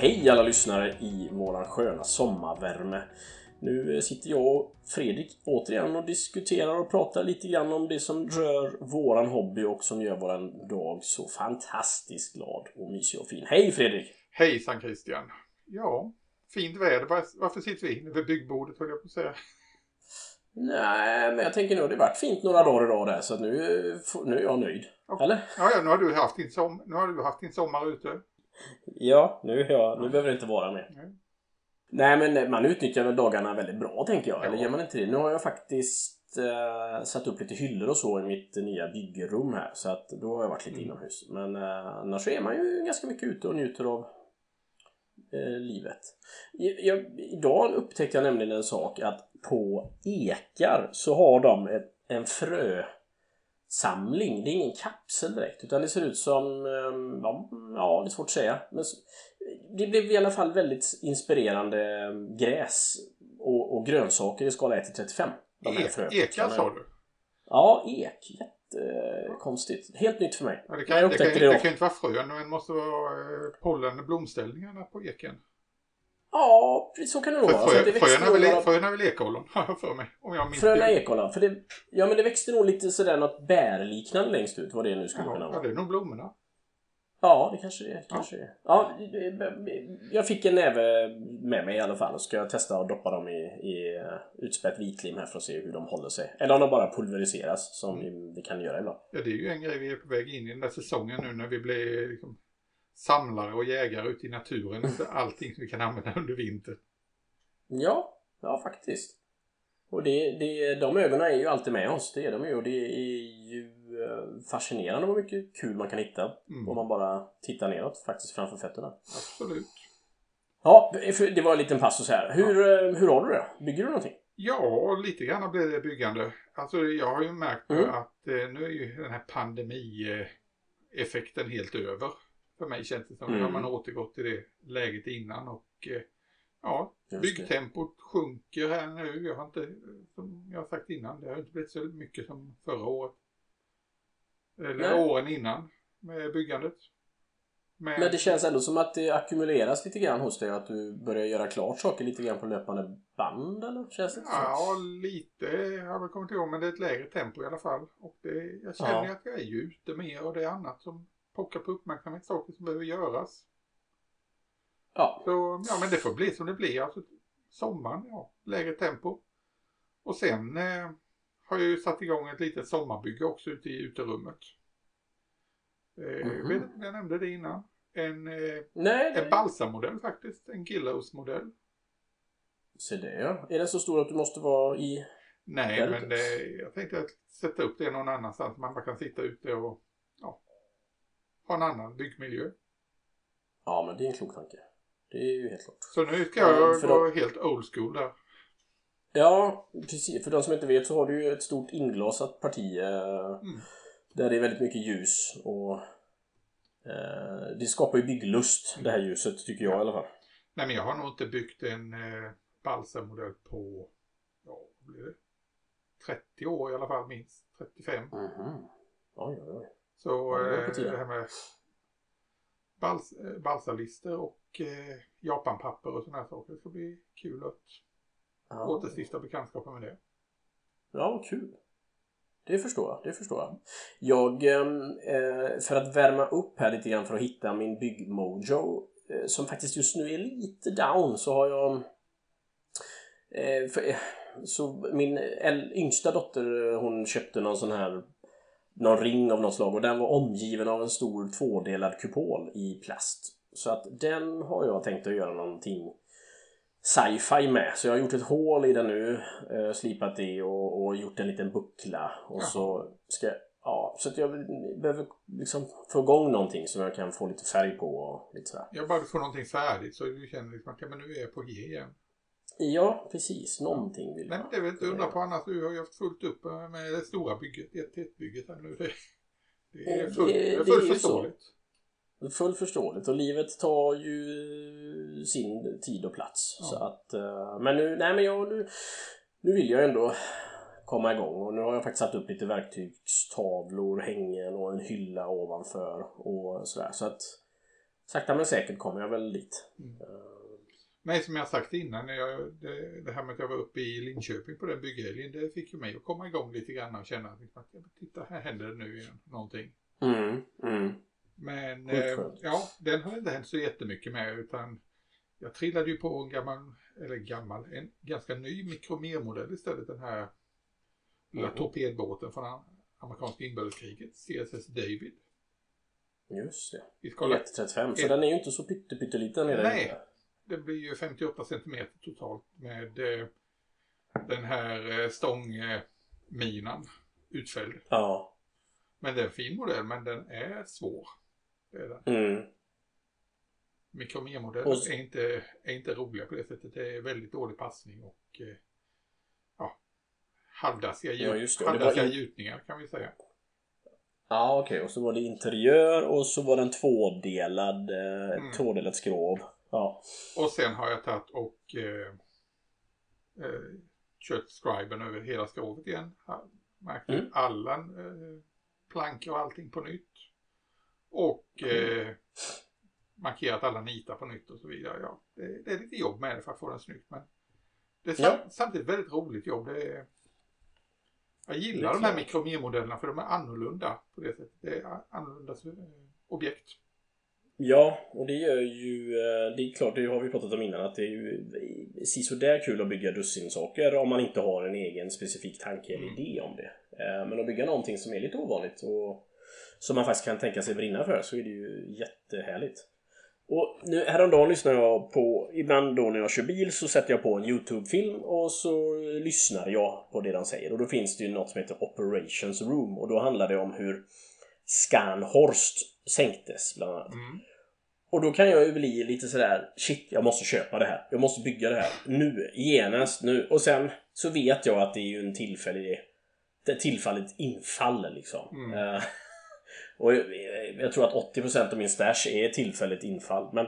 Hej alla lyssnare i våran sköna sommarvärme. Nu sitter jag och Fredrik återigen och diskuterar och pratar lite grann om det som rör våran hobby och som gör våran dag så fantastiskt glad och mysig och fin. Hej Fredrik! Hejsan Christian! Ja, fint väder. Var- Varför sitter vi inne vid byggbordet höll jag på att säga. Nej, men jag tänker har det varit fint några dagar idag där så nu, nu är jag nöjd. Ja. Eller? Ja, ja, nu har du haft din, som, nu har du haft din sommar ute. Ja, nu, jag, nu behöver det inte vara mer. Nej. Nej, men man utnyttjar väl dagarna väldigt bra tänker jag. Ja. Eller gör man inte det? Nu har jag faktiskt eh, satt upp lite hyllor och så i mitt nya byggrum här. Så att då har jag varit lite Mm. inomhus. Men eh, annars är man ju ganska mycket ute och njuter av eh, livet. Jag, idag upptäckte jag nämligen en sak att på ekar så har de ett, en frösamling. Det är ingen kapsel direkt utan det ser ut som, eh, ja, det är svårt att säga. Men det blev i alla fall väldigt inspirerande eh, gräs och, och grönsaker i skala 1 till 35. De här E- fröpåsarna. Ekar sa du? Ja, ek. Jättekonstigt. Helt nytt för mig. Ja, det, Jag kan, det, kan, det, det kan inte vara frön, men det måste vara eh, pollen blomställningarna på eken. Ja, precis så kan det nog vara. Så att frö, det växte frön är väl, några- frön är väl ekollon, har jag för mig. Om jag minns Fröna det. ekollon. För det, ja, men det växte nog lite sådär något bärliknande längst ut. Vad det nu skulle kunna Ja, ja, vara. det är nog blommorna. Ja, det kanske det är. Kanske är. Ja, jag fick en näve med mig i alla fall och ska testa att doppa dem i, i eh, utspätt vitlim här för att se hur de håller sig. Eller om de bara pulveriseras som Mm. det kan göra ibland. Ja, det är ju en grej vi är på väg in i den där säsongen nu när vi blir liksom, samlare och jägare ute i naturen. Allting som vi kan använda under vintern. Ja, ja faktiskt. Och det, det, de ögonen är ju alltid med oss. Det är de ju. Och det är ju fascinerande vad mycket kul man kan hitta Mm. om man bara tittar neråt faktiskt framför fötterna. Absolut. Ja, det var en liten passus här. Hur, eh, hur har du det? Bygger du någonting? Ja, lite grann blir det byggande. Alltså jag har ju märkt Mm. att eh, nu är ju den här pandemieffekten helt över. För mig känns det som. Mm. man återgått till det läget innan och eh, ja, Just det. byggtempot sjunker här nu. Jag har inte, som jag har sagt innan, det har inte blivit så mycket som förra året. Eller Nej. åren innan med byggandet. Men, Men det känns ändå som att det ackumuleras lite grann hos dig. Att du börjar göra klart saker lite grann på löpande band eller? Känns det så? Ja, lite har jag kommit ihåg, men det är ett lägre tempo i alla fall. Och det, jag känner Ja. att jag är ju ute mer och det är annat som pockar på uppmärksamhet, saker som behöver göras. Ja. Så ja, men det får bli som det blir. Alltså, sommaren, ja, lägre tempo. Och sen eh, har jag ju satt igång ett litet sommarbygge också ute i uterummet. Eh, Jag Mhm. vet jag nämnde det innan. En, eh, Nej, en det... Balsa-modell faktiskt, en Gillows-modell. Se det ja. Är den så stor att du måste vara i... Nej, Där men det, jag tänkte att sätta upp det någon annanstans. Man bara kan sitta ute och ja, ha en annan byggmiljö. Ja, men det är en klok tanke. Det är ju helt klart. Så nu ska Ja, jag för gå då- helt old school där. Ja, precis. För de som inte vet så har du ju ett stort inglasat parti eh, Mm. där det är väldigt mycket ljus och eh, det skapar ju bygglust det här ljuset tycker jag i alla fall. Nej, men jag har nog inte byggt en eh, Balsa-modell på, ja, blir det? 30 år i alla fall minst. 35. Mhm. Oj, oj, oj. Så Ja, eh, det här med bals, eh, balsalister och eh, japanpapper och sådana här saker. Det ska bli kul att Ja. återstifta bekantskapen med det. Ja, vad kul. Det förstår jag, det förstår jag. Jag, ehm, eh, för att värma upp här lite grann för att hitta min byggmojo eh, som faktiskt just nu är lite down så har jag eh, för, eh, så min yngsta dotter eh, hon köpte någon sån här någon ring av något slag och den var omgiven av en stor tvådelad kupol i plast. Så att den har jag tänkt att göra någonting sci-fi med. Så jag har gjort ett hål i den nu, eh, slipat det och, och gjort en liten buckla. Och Jaha. så ska Ja, så att jag behöver liksom få igång någonting som jag kan få lite färg på och lite sådär. Jag bara får någonting färdigt så du känner liksom att ja, men nu är jag på G igen. Ja, precis. Någonting vill jag. men det är väl inte undra på annars. Du har ju haft fullt upp med det stora bygget, 1 bygget här nu. Det, det är Det- fullt, det är det är fullt förståeligt. Fullt förståeligt och livet tar ju sin tid och plats. Ja. Så att, eh, men nu, nej men jag, nu, nu vill jag ändå komma igång och nu har jag faktiskt satt upp lite verktygstavlor, hängen och en hylla ovanför och sådär. Så att sakta men säkert kommer jag väl dit. Mm. Eh, Nej, som jag sagt innan, när jag, det, det här med att jag var uppe i Linköping på den bygghelgen, det fick ju mig att komma igång lite grann och känna att titta, här händer det nu igen någonting. Mm, mm. Men eh, ja, den har inte hänt så jättemycket med utan jag trillade ju på en gammal, eller gammal, en ganska ny mikromermodell istället. Den här lilla Mhm. torpedbåten från am- amerikanska inbördeskriget, CSS David. Just det. Vi ska kolla, 135, så den är ju inte så pytte, pytteliten. är den Nej. inte. det blir ju 58 centimeter totalt med eh, den här eh, stångminan utfälld. Ja. Men det är en fin modell men den är svår. Det är den. Mm. Mikromermodeller Och är inte, är inte roliga på det sättet. Det är väldigt dålig passning och eh, ja, halvdassiga, Ja, gjut, det. Det var halvdassiga in- gjutningar kan vi säga. Ja, okej. Och så var det interiör och så var det en tvådelad, eh, Mm. tvådelat skrov. Ja. Och sen har jag tagit och eh, eh, kört scriben över hela skrovet igen. Ha- Märkt ut Mm. alla eh, plankor och allting på nytt. Och Mm. eh, markerat alla nitar på nytt och så vidare. Ja, det, det är lite jobb med det för att få den snyggt. Men det är sam- Ja. samtidigt väldigt roligt jobb. Det är, jag gillar de här mikromermodellerna för de är annorlunda på det sättet. Det är annorlunda eh, objekt. Ja, och det gör ju... eh, Det är klart, det har vi pratat om innan, att det är ju sådär kul att bygga dussin saker om man inte har en egen specifik tanke eller Mm. idé om det. Eh, Men att bygga någonting som är lite ovanligt och som man faktiskt kan tänka sig brinna för så är det ju jättehärligt. Och nu häromdagen lyssnar jag på, ibland då när jag kör bil så sätter jag på en YouTube-film och så lyssnar jag på det de säger. Och då finns det ju något som heter Operations Room och då handlar det om hur Scanhorst sänktes bland annat. Mm. Och då kan jag ju bli lite sådär Shit, jag måste köpa det här. Jag måste bygga det här. Nu, genast, nu. Och sen så vet jag att det är ju en tillfällig... Är tillfälligt infall liksom. Mm. Eh, och jag, jag tror att 80% av min stash är tillfälligt infall. Men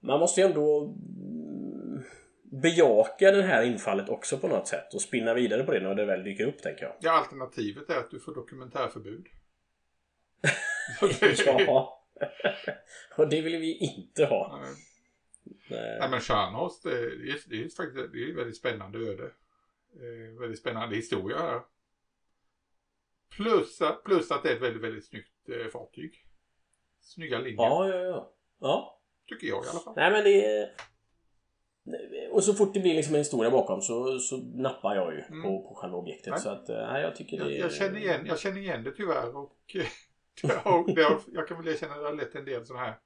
man måste ju ändå mm, bejaka det här infallet också på något sätt och spinna vidare på det när det väl dyker upp tänker jag. Ja, alternativet är att du får dokumentärförbud. Ja. och det vill vi inte ha. Nej. Nej. Nej men Stjärnhorst, det är, det är faktiskt det är väldigt spännande öde. Eh, väldigt spännande historia här. Plus, plus att det är ett väldigt, väldigt snyggt eh, fartyg. Snygga linjer, Ja, ja, ja. Ja. tycker jag i alla fall. Nej men det. Och så fort det blir liksom en historia bakom så, så nappar jag ju Mm. på, på själva objektet. Nej. Så att, eh, nej, jag tycker det Jag, känner igen, jag känner igen det tyvärr och eh, det har, det har, jag kan väl erkänna att det har lett en del sådana här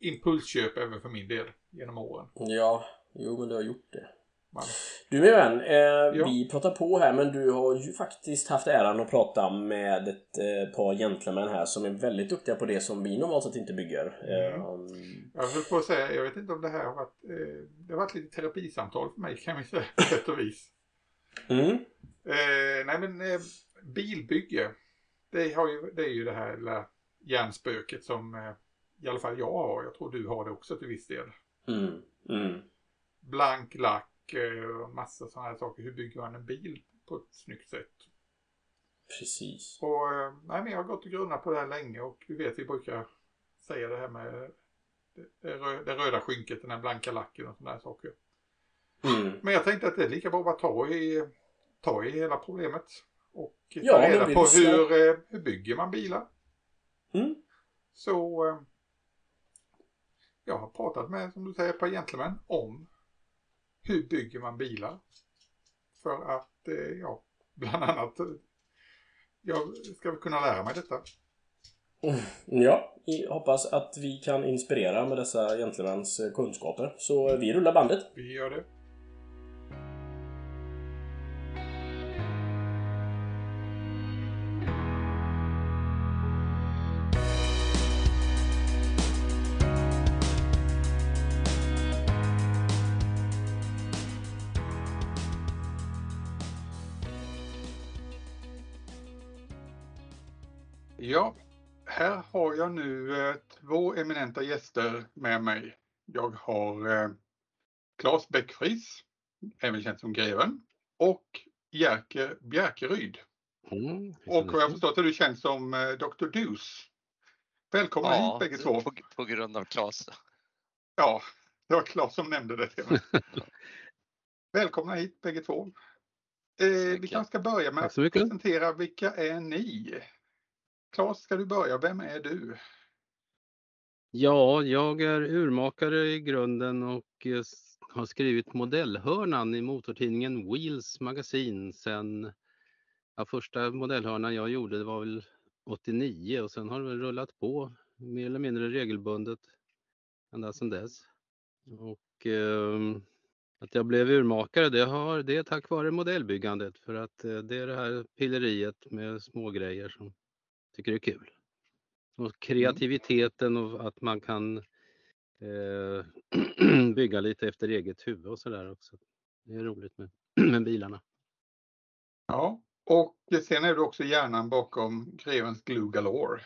impulsköp även för min del genom åren. Ja, jo men du har gjort det. Man, Du min vän, eh, vi pratar på här men du har ju faktiskt haft äran att prata med ett eh, par gentlemän här som är väldigt duktiga på det som vi normalt sett inte bygger. Mm. Eh, jag höll på att säga, jag vet inte om det här har varit, eh, det har varit lite terapisamtal för mig kan vi säga på sätt och vis. mm. Eh, nej men eh, bilbygge. Det, har ju, det är ju det här lilla hjärnspöket som i alla fall jag har. Jag tror du har det också till viss del. Mm. Mm. Blank lack eh, massa sådana här saker. Hur bygger man en bil på ett snyggt sätt? Precis. Och eh, nej men jag har gått och grunnat på det här länge och vi vet vi brukar säga det här med det, det, rö, det röda skynket, den här blanka lacken och sådana här saker. Mm. Men jag tänkte att det är lika bra att bara ta i, ta i hela problemet. Och ta Ja, reda på hur, eh, hur bygger man bilar. Mm. Så eh, jag har pratat med, som du säger, ett par gentlemän om hur bygger man bilar. För att, eh, ja, bland annat, eh, jag ska kunna lära mig detta. Ja, i- hoppas att vi kan inspirera med dessa gentlemans eh, kunskaper. Så vi rullar bandet. Vi gör det. Jag nu ett två eminenta gäster med mig. Jag har eh, Claes Bäckfris, även känd som Greven, och Jerker Bjärkeryd. Mm, Och vad jag förstått är du känd som eh, Dr. Deuce. Välkomna hit bägge två. På, på grund av Claes. Ja, det var Claes som nämnde det till mig. Välkomna hit bägge två. Eh, vi kanske ska börja med att presentera vilka är ni? Claes, ska du börja? Vem är du? Ja, jag är urmakare i grunden och eh, har skrivit modellhörnan i motortidningen Wheels magasin sen ja, första modellhörnan jag gjorde det var väl 89 och sen har det väl rullat på mer eller mindre regelbundet ända sedan dess. Och eh, att jag blev urmakare det, har, det är tack vare modellbyggandet för att eh, det är det här pilleriet med små grejer som tycker är kul. Och kreativiteten och att man kan eh, bygga lite efter eget huvud och sådär också. Det är roligt med, med bilarna. Ja, och sen är du också hjärnan bakom Grevens Glue Galore.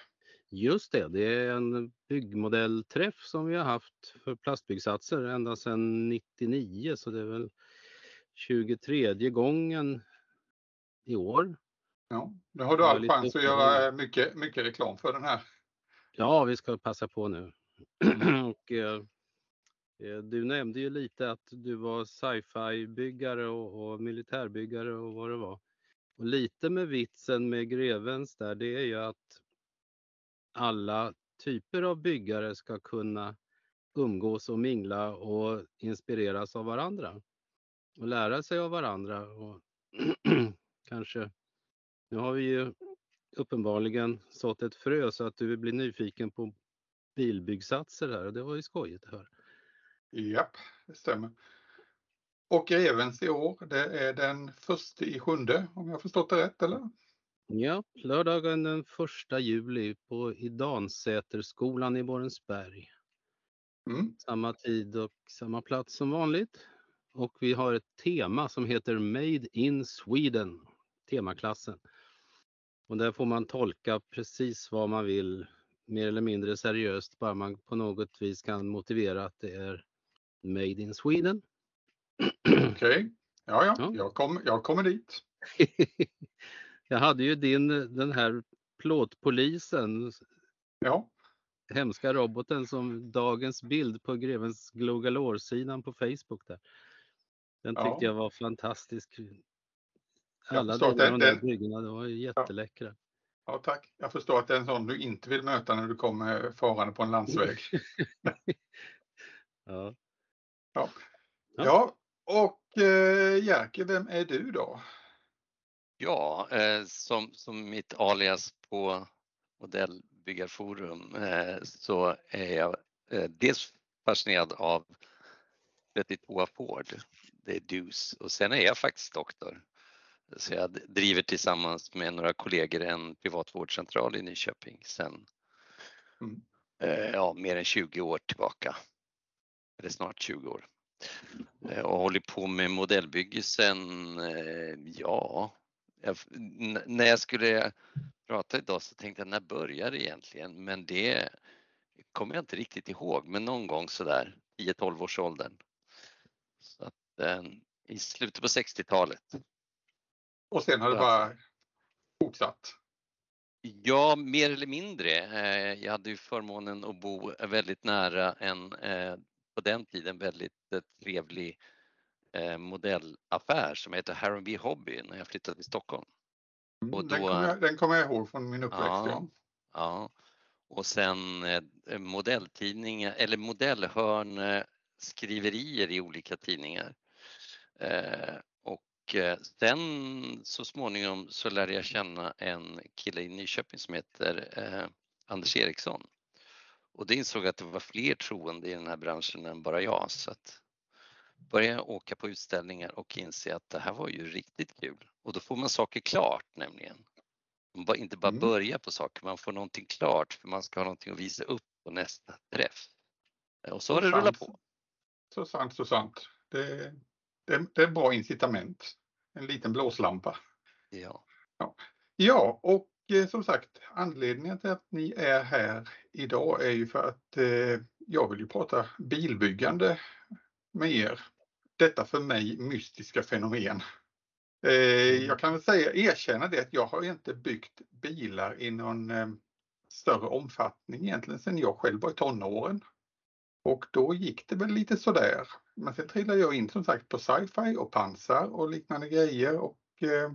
Just det, det är en byggmodellträff som vi har haft för plastbyggsatser ända sedan 99 så det är väl 23 gången i år. Ja, nu har du all chans att göra mycket, mycket reklam för den här. Ja, vi ska passa på nu. och, eh, eh, du nämnde ju lite att du var sci-fi byggare och, och militärbyggare och vad det var. Och lite med vitsen med grevens där, det är ju att alla typer av byggare ska kunna umgås och mingla och inspireras av varandra. Och lära sig av varandra. Och kanske, nu har vi ju uppenbarligen sått ett frö så att du blir nyfiken på bilbyggsatser här och det var ju skojigt att höra. Japp, det stämmer. Och Grevens i år, det är den första i sjunde, om jag förstått det rätt, eller? Ja, lördagen den första juli på Idansäterskolan i Borensberg. Mm. Samma tid och samma plats som vanligt. Och vi har ett tema som heter Made in Sweden, temaklassen. Och där får man tolka precis vad man vill, mer eller mindre seriöst, bara man på något vis kan motivera att det är Made in Sweden. Okej, ja, ja, Ja. Jag, kom, jag kommer dit. Jag hade ju din, den här plåtpolisen, Ja, hemska roboten som dagens bild på Grevens Glogalore-sidan på Facebook där. Den Ja. tyckte jag var fantastisk. Alla delar av de den- där byggena, det var ju jätteläckra. ja, tack. Jag förstår att det är en sån du inte vill möta när du kommer farande på en landsväg. Ja. Ja, Ja. ja och eh, Jerker, vem är du då? Ja, eh, som, som mitt alias på Modellbyggarforum eh, så är jag eh, dels fascinerad av 32 Ford, det är DUS och sen är jag faktiskt doktor. Så jag driver tillsammans med några kollegor en privat vårdcentral i Nyköping sen Mm. eh, ja, mer än 20 år tillbaka. Eller snart 20 år. Eh, Och håller på med modellbygge sen, eh, ja, jag, när jag skulle prata idag så tänkte jag när började det egentligen? Men det kommer jag inte riktigt ihåg, men någon gång sådär 10-12 års åldern. Så att, eh, I slutet på 60-talet. Och sen har det bara fortsatt. Ja, mer eller mindre. Eh, Jag hade ju förmånen att bo väldigt nära en eh, på den tiden väldigt eh, trevlig modellaffär som heter Harrowby Hobby när jag flyttade till Stockholm. Mm, Och den, då- kommer jag, den kommer jag ihåg från min uppväxt. Ja. Ja. Ja, och sen modelltidningar eller modellhörn skriverier i olika tidningar. Eh, sen så småningom så lärde jag känna en kille i Nyköping som heter eh, Anders Eriksson. Och det insåg att det var fler troende i den här branschen än bara jag så att började åka på utställningar och inse att det här var ju riktigt kul. Och då får man saker klart nämligen. Man bara, inte bara Mm. börja på saker, man får någonting klart för man ska ha någonting att visa upp på nästa träff. Och så har det rullat på. Så sant, så sant. Det, det, det är bra incitament. En liten blåslampa. Ja. Ja, och eh, som sagt, anledningen till att ni är här idag är ju för att eh, jag vill ju prata bilbyggande med er. Detta för mig mystiska fenomen. Eh, jag kan väl säga, erkänna det att jag har inte byggt bilar i någon eh, större omfattning egentligen sedan jag själv var i tonåren. Och då gick det väl lite sådär. Men sen trillade jag in som sagt på sci-fi och pansar och liknande grejer och eh,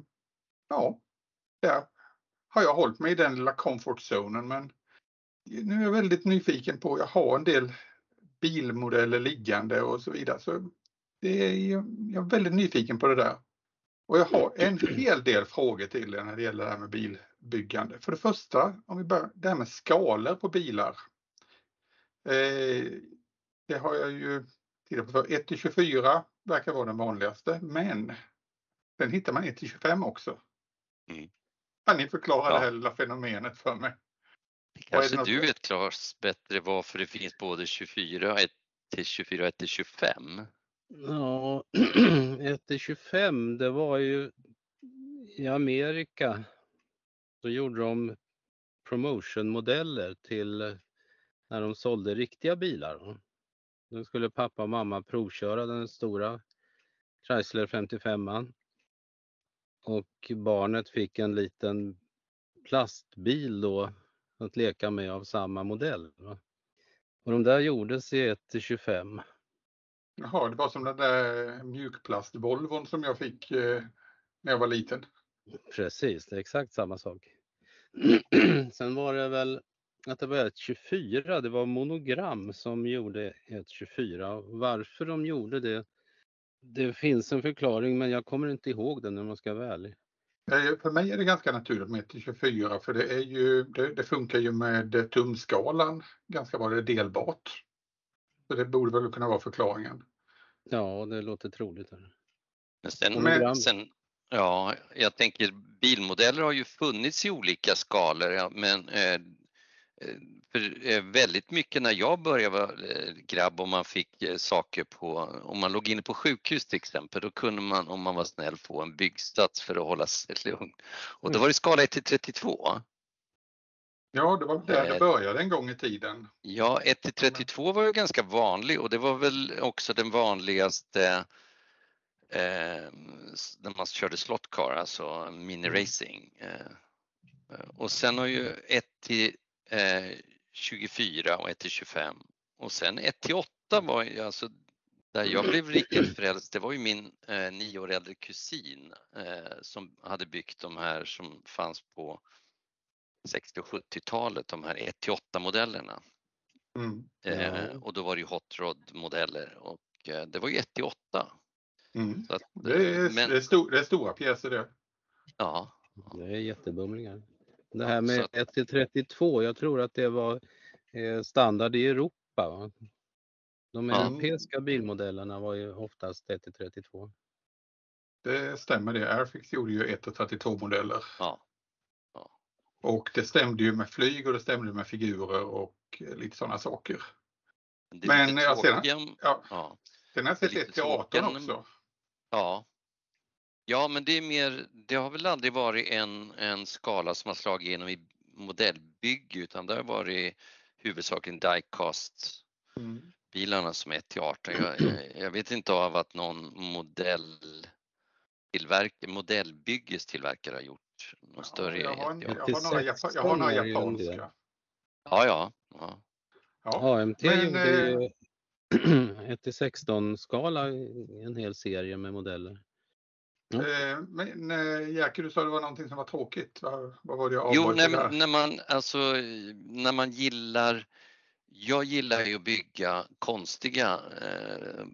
ja, där har jag hållit mig i den lilla comfort zonen men nu är jag väldigt nyfiken på, jag har en del bilmodeller liggande och så vidare. Så det är, jag är väldigt nyfiken på det där. Och jag har en hel del frågor till er när det gäller det här med bilbyggande. För det första, om vi börjar, det här med skalor på bilar. Eh, det har jag ju. 1 till 24 verkar vara den vanligaste, men sen hittar man 1 till 25 också. Mm. Kan ni förklara Ja. det här lilla fenomenet för mig? Kanske något- du vet Claes bättre varför det finns både 24 1 till 24 och 1 till 25? Ja, 1 till 25, det var ju i Amerika. Så gjorde de promotionmodeller till när de sålde riktiga bilar. Då skulle pappa och mamma provköra den stora Chrysler 55an. Och barnet fick en liten plastbil då att leka med av samma modell. va. Och de där gjordes i 1 till 25. Jaha, det var som den där mjukplast-Volvon som jag fick eh, när jag var liten. Precis, det är exakt samma sak. Sen var det väl att det var ett 24, det var Monogram som gjorde ett 24. Varför de gjorde det, det finns en förklaring men jag kommer inte ihåg den om man ska vara ärlig. Eh, För mig är det ganska naturligt med 1 24 för det, är ju, det, det funkar ju med tumskalan ganska bra, det är delbart. Så det borde väl kunna vara förklaringen. Ja, det låter troligt. Men sen, Men- sen, ja, jag tänker bilmodeller har ju funnits i olika skalor, ja, men eh, för eh, väldigt mycket när jag började vara eh, grabb och man fick eh, saker på, om man låg inne på sjukhus till exempel, då kunde man om man var snäll få en byggsats för att hålla sig lugn. Och då Mm. var det skala 1 till 32. Ja, det var där det Eh. började en gång i tiden. Ja, 1 till 32 var ju ganska vanlig och det var väl också den vanligaste eh, när man körde slot car, alltså mini-racing. Eh, eh, och sen har ju 1 till eh, 24 och 1 till 25 och sen 1 till 8 var ju alltså där jag blev riktigt frälst, det var ju min eh, nio år äldre kusin eh, som hade byggt de här som fanns på 60 och 70-talet, de här 1 till 8 modellerna. Mm. Eh, och då var det ju hot rod modeller och eh, det var ju 1 till 8. Mm. Så att, Det, är, men, det, är stor, det är stora pjäser det. ja, Det är jättebumlingar. Det här Ja, med så att- 1 till 32, jag tror att det var eh, standard i Europa. Va? De Ja. europeiska bilmodellerna var ju oftast 1 till 32. Det stämmer det. Airfix gjorde ju 1 32 modeller. ja, Och det stämde ju med flyg och det stämde med figurer och eh, lite sådana saker. det är Men, lite ja, sedan- Ja, ja, sen har jag Det är sett lite 1 till 18 tråkigt. också. ja. Ja, men det är mer, det har väl aldrig varit en, en skala som har slagit igenom i modellbygge utan det har varit huvudsakligen diecast Mm. bilarna som är 1 till 18. Jag, jag, vet inte av att någon modell tillverkare, modellbyggestillverkare har gjort någon större jag, har en, 1 jag, har 18. några, jag har några 16 är ju en del. japanska. Ja, ja. ja. Ja. AMT Men, gjorde eh, ju 1 till 16 skala i en hel serie med modeller. Eh, Men eh, Jerker, du sa det var någonting som var tråkigt. Vad, vad var det jag Jo, avbröt nej, men när man alltså när man gillar jag gillar ju att bygga konstiga, eh,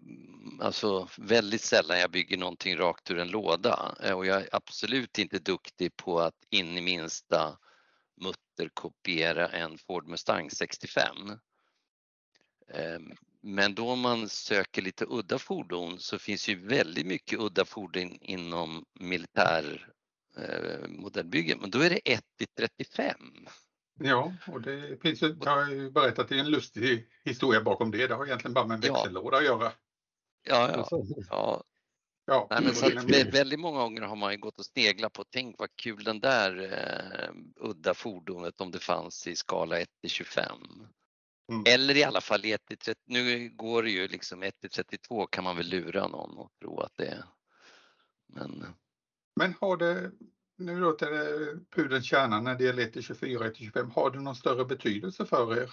alltså väldigt sällan jag bygger någonting rakt ur en låda eh, och jag är absolut inte duktig på att in i minsta mutter kopiera en Ford Mustang 65. Eh, Men då man söker lite udda fordon så finns ju väldigt mycket udda fordon inom militär eh, modellbygge, men då är det 1 till 35. Ja, och det finns ju, jag har ju berättat en lustig historia bakom det. Det har egentligen bara med en Ja. växellåda att göra. Ja, ja, Alltså, ja. Ja, Nej, men så det- väldigt många gånger har man ju gått och sneglat på, tänk vad kul den där eh, udda fordonet om det fanns i skala 1 till 25. Mm. Eller i alla fall i 1 till 30, nu går det ju liksom 1 till 32 kan man väl lura någon och tro att det är. Men Men har det, nu då till det pudelns kärna när det gäller 1 till 24, 1 till 25, har det någon större betydelse för er?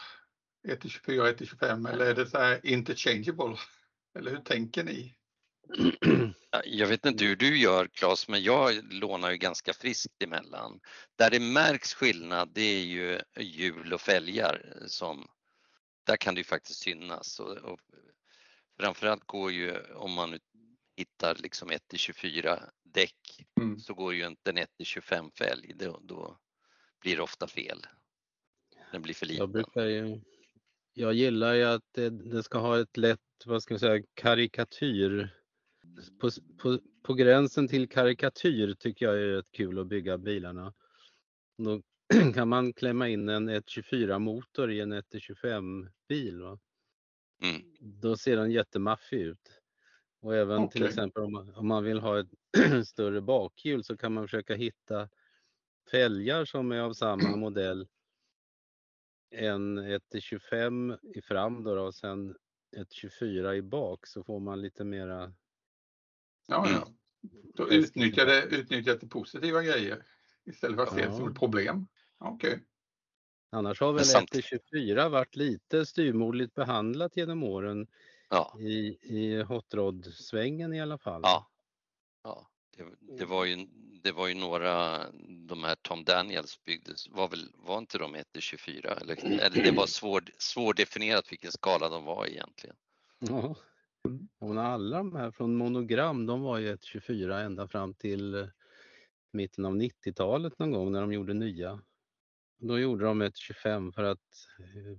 1 till 24, 1 till 25 eller är det så här interchangeable? Eller hur tänker ni? Ja, Jag vet inte hur du gör Claes, men jag lånar ju ganska friskt emellan. Där det märks skillnad det är ju hjul och fälgar som, där kan det ju faktiskt synas. Och, och framförallt går ju, om man hittar liksom 1 till 24 däck, Mm. så går ju inte en 1 till 25 fälg, då, då blir det ofta fel. Den blir för Jag liten. brukar ju, jag gillar ju att det, det ska ha ett lätt, vad ska vi säga, karikatyr. På, på, på gränsen till karikatyr tycker jag är rätt kul att bygga bilarna. Då kan man klämma in en 124 motor i en 125 bil. Va? Mm. Då ser den jättemaffig ut. Och även till Okej. exempel om man, om man vill ha ett större bakhjul så kan man försöka hitta fälgar som är av samma modell. En 1-25 i fram då, då och sen ett 24 i bak så får man lite mera. Ja, ja. Då utnyttja det, utnyttja till positiva grejer istället för att se det Ja. som ett problem. Okej. Annars har väl samt- 1-24 varit lite styrmodligt behandlat genom åren Ja. i, i hot rod-svängen i alla fall. Ja. ja. Det, det, var ju, det var ju några, de här Tom Daniels byggdes, var, väl, var inte de 1 till 24? Eller, eller det var svår, svårdefinierat vilken skala de var egentligen. Ja. Men alla de här från Monogram, de var ju 1,24 ända fram till mitten av 90-talet någon gång när de gjorde nya. Då gjorde de 1,25 för att eh,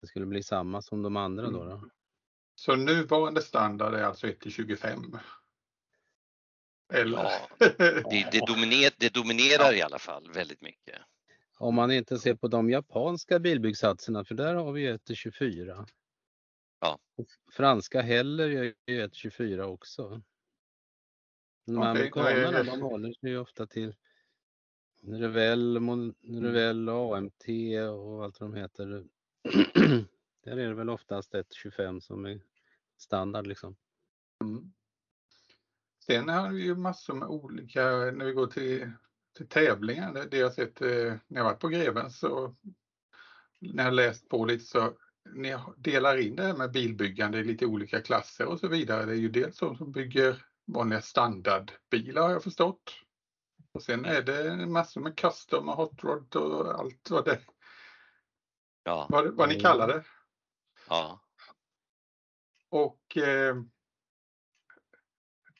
det skulle bli samma som de andra då. då. Så nuvarande standard är alltså 1 till 25? Eller? Ja, Det, det, dominer, det dominerar i alla fall väldigt mycket. Om man inte ser på de japanska bilbyggsatserna, för där har vi ju 1,24. Ja. Och Franska heller gör ju 1,24 också. De Okej, amerikanerna de håller sig ju ofta till Revell, Mon- Revell AMT och allt vad de heter. Där är det väl oftast 1,25 som är standard liksom. Mm. Sen har vi ju massor med olika, när vi går till, till tävlingar, det, det jag sett eh, när jag varit på Greven så när jag läst på lite så ni delar in det här med bilbyggande i lite olika klasser och så vidare. Det är ju dels de som bygger vanliga standardbilar har jag förstått. Och sen är det massor med custom och hot rod och allt vad, det, Ja, vad, vad ni kallar det. ja. Och eh,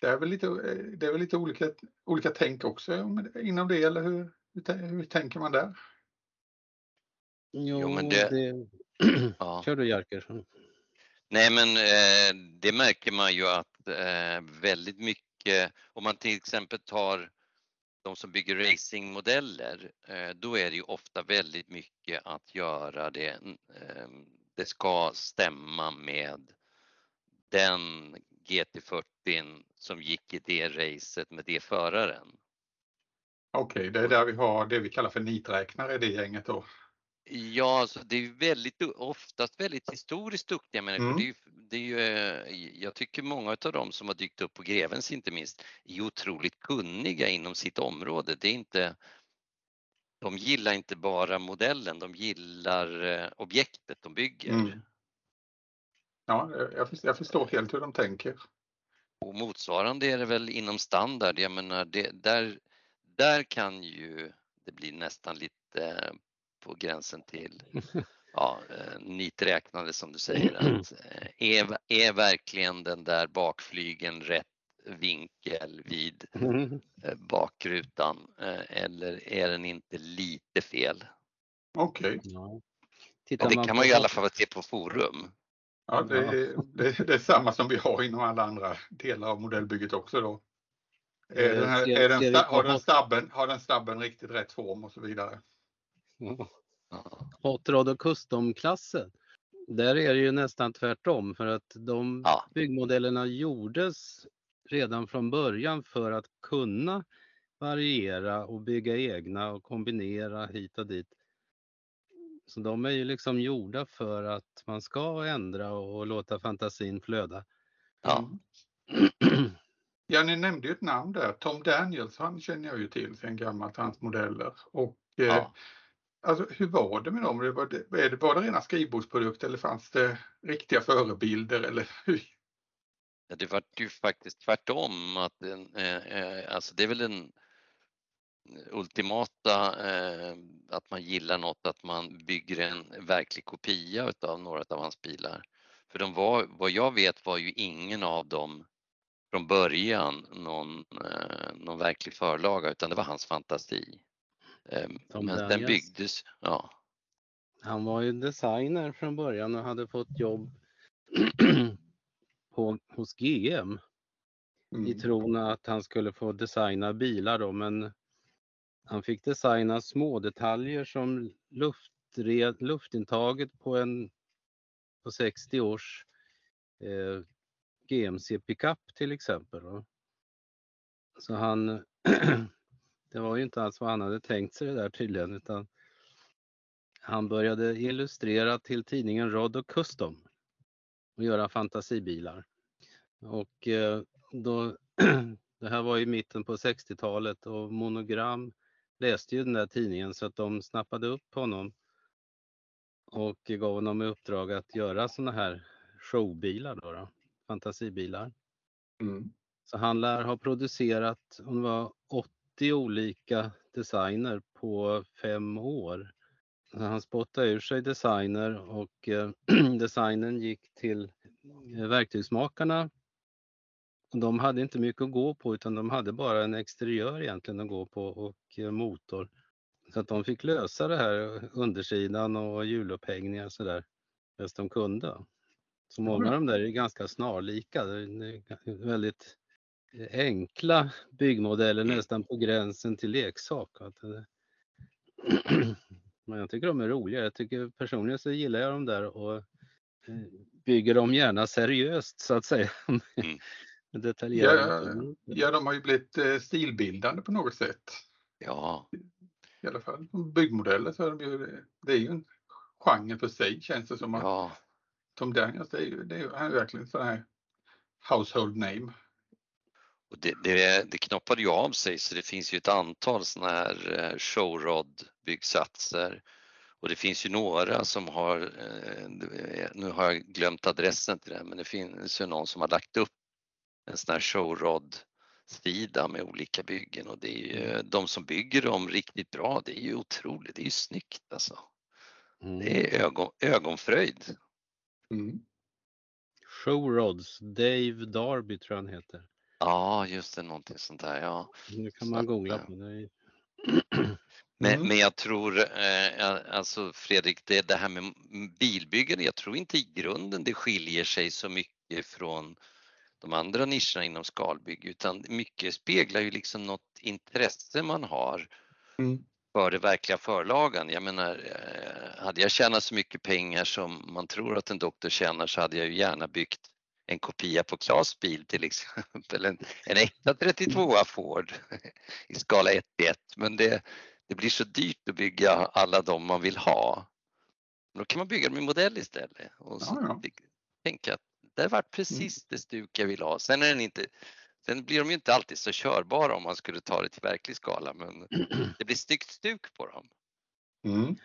det är väl lite, eh, det är väl lite olika, olika tänk också om- inom det, eller hur, hur, hur tänker man där? Jo, men det... det- ja. Kör du Jerker. Nej men eh, det märker man ju att Eh, väldigt mycket, om man till exempel tar de som bygger racingmodeller, eh, då är det ju ofta väldigt mycket att göra det, eh, det ska stämma med den GT40 som gick i det racet med det föraren. Okej, det är där vi har det vi kallar för niträknare i det gänget då. Ja, alltså det är väldigt, oftast väldigt historiskt duktiga människor. Mm. Det är det är ju, eh, jag tycker många av dem som har dykt upp på Grevens inte minst är otroligt kunniga inom sitt område. Det är inte, de gillar inte bara modellen, de gillar eh, objektet de bygger. Mm. Ja, jag, förstår, jag förstår helt hur de tänker. Och motsvarande är det väl inom standard. Jag menar, det, där, där kan ju det bli nästan lite på gränsen till ja, eh, niträknande som du säger. Att, eh, är, är verkligen den där bakflygen rätt vinkel vid eh, bakrutan eller är den inte lite fel? Okej, Ja. Ja, det man kan på man ju i alla fall se på forum. ja, det, är- det, det är samma som vi har inom alla andra delar av modellbygget också då. Är den här, är den, har, den stabben, har den stabben riktigt rätt form och så vidare? Hot Rod och Custom-klassen. Där är det ju nästan tvärtom för att de Ja. byggmodellerna gjordes redan från början för att kunna variera och bygga egna och kombinera hit och dit. Så de är ju liksom gjorda för att man ska ändra och låta fantasin flöda. Ja. Ja, ni nämnde ju ett namn där. Tom Daniels, han känner jag ju till sen gammalt, hans modeller. Och eh, Ja alltså, hur var det med dem? Det var, det, var det rena skrivbordsprodukter eller fanns det riktiga förebilder? Eller hur? Ja, Det var ju faktiskt tvärtom. Att den, eh, eh, alltså det är väl den ultimata, eh, att man gillar något, att man bygger en verklig kopia utav några av hans bilar. För de var, vad jag vet var ju ingen av dem från början någon, eh, någon verklig förlaga utan det var hans fantasi. Tom Men den byggdes, ja. Han var ju designer från början och hade fått jobb på, hos GM i Mm. tron att han skulle få designa bilar då, men han fick designa små detaljer som luftred, luftintaget på en på 60 års eh, GMC pickup till exempel. då. Så han, det var ju inte alls vad han hade tänkt sig det där tydligen, utan han började illustrera till tidningen Rod och Custom och göra fantasibilar. Och eh, då, det här var i mitten på 60-talet och Monogram läste ju den där tidningen så att de snappade upp honom och gav honom i uppdrag att göra såna här showbilar då, då fantasibilar. Mm. Så han lär ha producerat om det var 80 olika designer på fem år. Han spottade ur sig designer och eh, designen gick till eh, verktygsmakarna. De hade inte mycket att gå på utan de hade bara en exteriör egentligen att gå på och eh, motor. Så att de fick lösa det här undersidan och hjulupphängningar så där bäst de kunde. Så många av de där är ganska snarlika. Det är väldigt enkla byggmodeller nästan på gränsen till leksak. Det- Men jag tycker de är roliga. Jag tycker personligen så gillar jag dem där och eh, bygger dem gärna seriöst så att säga. Mm. Med detaljerade Ja, ja, de har ju blivit eh, stilbildande på något sätt. Ja, I alla fall byggmodeller så är de ju, det är ju en genre för sig känns det som. Att ja, Tom Daniels, det är ju, det är ju, han är verkligen sån här household name. Och det, det, det knoppade ju av sig så det finns ju ett antal sådana här eh, showrod-byggsatser. Och det finns ju några som har, eh, nu har jag glömt adressen till det, men det finns ju någon som har lagt upp en sån här showrod-sida med olika byggen och det är ju de som bygger dem riktigt bra, det är ju otroligt, det är ju snyggt alltså. Mm. Det är ögon, ögonfröjd. Mm. Showrods, Dave Darby tror jag han heter. Ja, just det, någonting sånt där, ja. Nu kan man googla eh, på det. Men, Mm. men jag tror, eh, alltså Fredrik, det, det här med bilbyggande, jag tror inte i grunden det skiljer sig så mycket från de andra nischerna inom skalbygge utan mycket speglar ju liksom något intresse man har Mm. för det verkliga förlagan. Jag menar, eh, hade jag tjänat så mycket pengar som man tror att en doktor tjänar så hade jag ju gärna byggt en kopia på Klas bil till exempel, en, en äkta 32 Ford i skala 1 till 1 men det, det blir så dyrt att bygga alla de man vill ha. Då kan man bygga dem i modell istället och så Ja, ja. tänka att det varit precis det stuk jag vill ha. Sen är den inte Sen blir de ju inte alltid så körbara om man skulle ta det till verklig skala men det blir snyggt stuk på dem. Mm.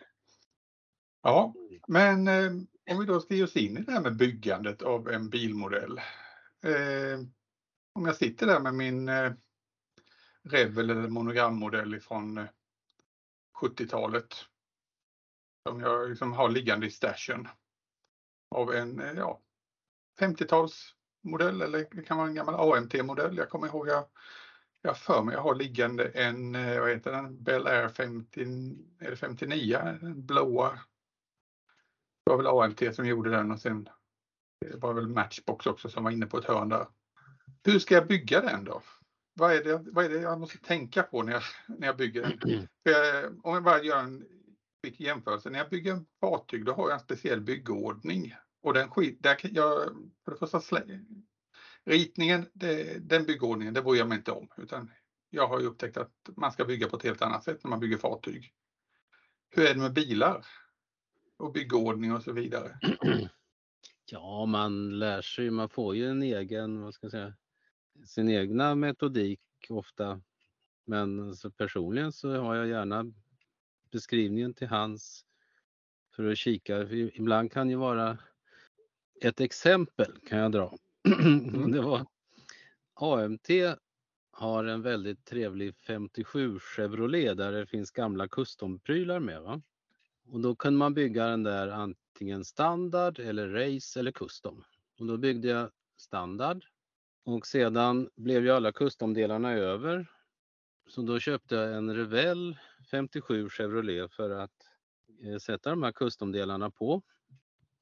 Ja, men eh, om vi då ska ge oss in i det här med byggandet av en bilmodell. Eh, om jag sitter där med min eh, Revel eller monogrammodell ifrån eh, 70-talet. Som jag liksom har liggande i stashen. Av en eh, ja, 50-talsmodell eller det kan vara en gammal AMT-modell. Jag kommer ihåg jag jag har för mig jag har liggande en, eh, vad heter den, Bel Air 50, är det 59, den blåa. Det var väl AMT som gjorde den och sen det var väl Matchbox också som var inne på ett hörn där. Hur ska jag bygga den då? Vad är det, vad är det jag måste tänka på när jag, när jag bygger den? För jag, eh, om jag bara gör en quick jämförelse. När jag bygger en fartyg då har jag en speciell byggordning. Och den skit, där kan jag för det första slä, ritningen, det, den byggordningen, det bryr jag mig inte om. Utan jag har ju upptäckt att man ska bygga på ett helt annat sätt när man bygger fartyg. Hur är det med bilar? Och byggordning och så vidare. Ja, man lär sig, man får ju en egen, vad ska jag säga, sin egna metodik ofta. Men så personligen så har jag gärna beskrivningen till hands för att kika. Ibland kan ju vara ett exempel kan jag dra. Det var AMT har en väldigt trevlig 57 Chevrolet där det finns gamla customprylar med. Va? Och då kunde man bygga den där antingen standard eller race eller custom. Och då byggde jag standard och sedan blev ju alla custom-delarna över. Så då köpte jag en Revell 57 Chevrolet för att eh, sätta de här custom-delarna på.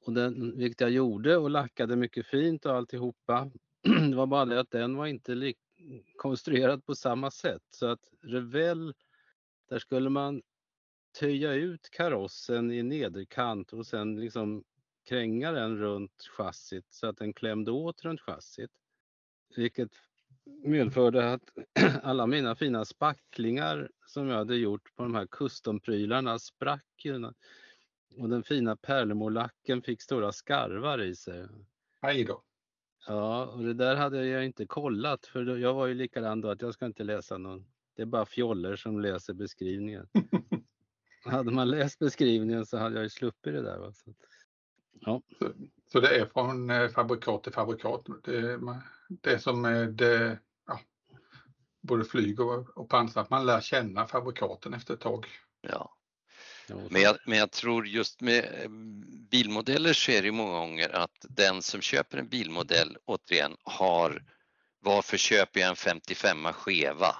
Och den, vilket jag gjorde och lackade mycket fint och alltihopa. Det var bara det att den var inte lik, konstruerad på samma sätt. Så att Revell, där skulle man töja ut karossen i nederkant och sen liksom kränga den runt chassit så att den klämde åt runt chassit. Vilket medförde att alla mina fina spacklingar som jag hade gjort på de här customprylarna sprack. Och den fina pärlemorlacken fick stora skarvar i sig. Hej då. Ja, och det där hade jag inte kollat för jag var ju likadan då att jag ska inte läsa någon. Det är bara fjoller som läser beskrivningen. hade man läst beskrivningen så hade jag ju sluppit det där. Va? Så, ja. så, så det är från eh, fabrikat till fabrikat. Det, det är som med ja, både flyg och, och pansar, att man lär känna fabrikaten efter ett tag. Ja. Men jag, men jag tror just med eh, bilmodeller så är det många gånger att den som köper en bilmodell återigen har varför köper jag en 55 skeva?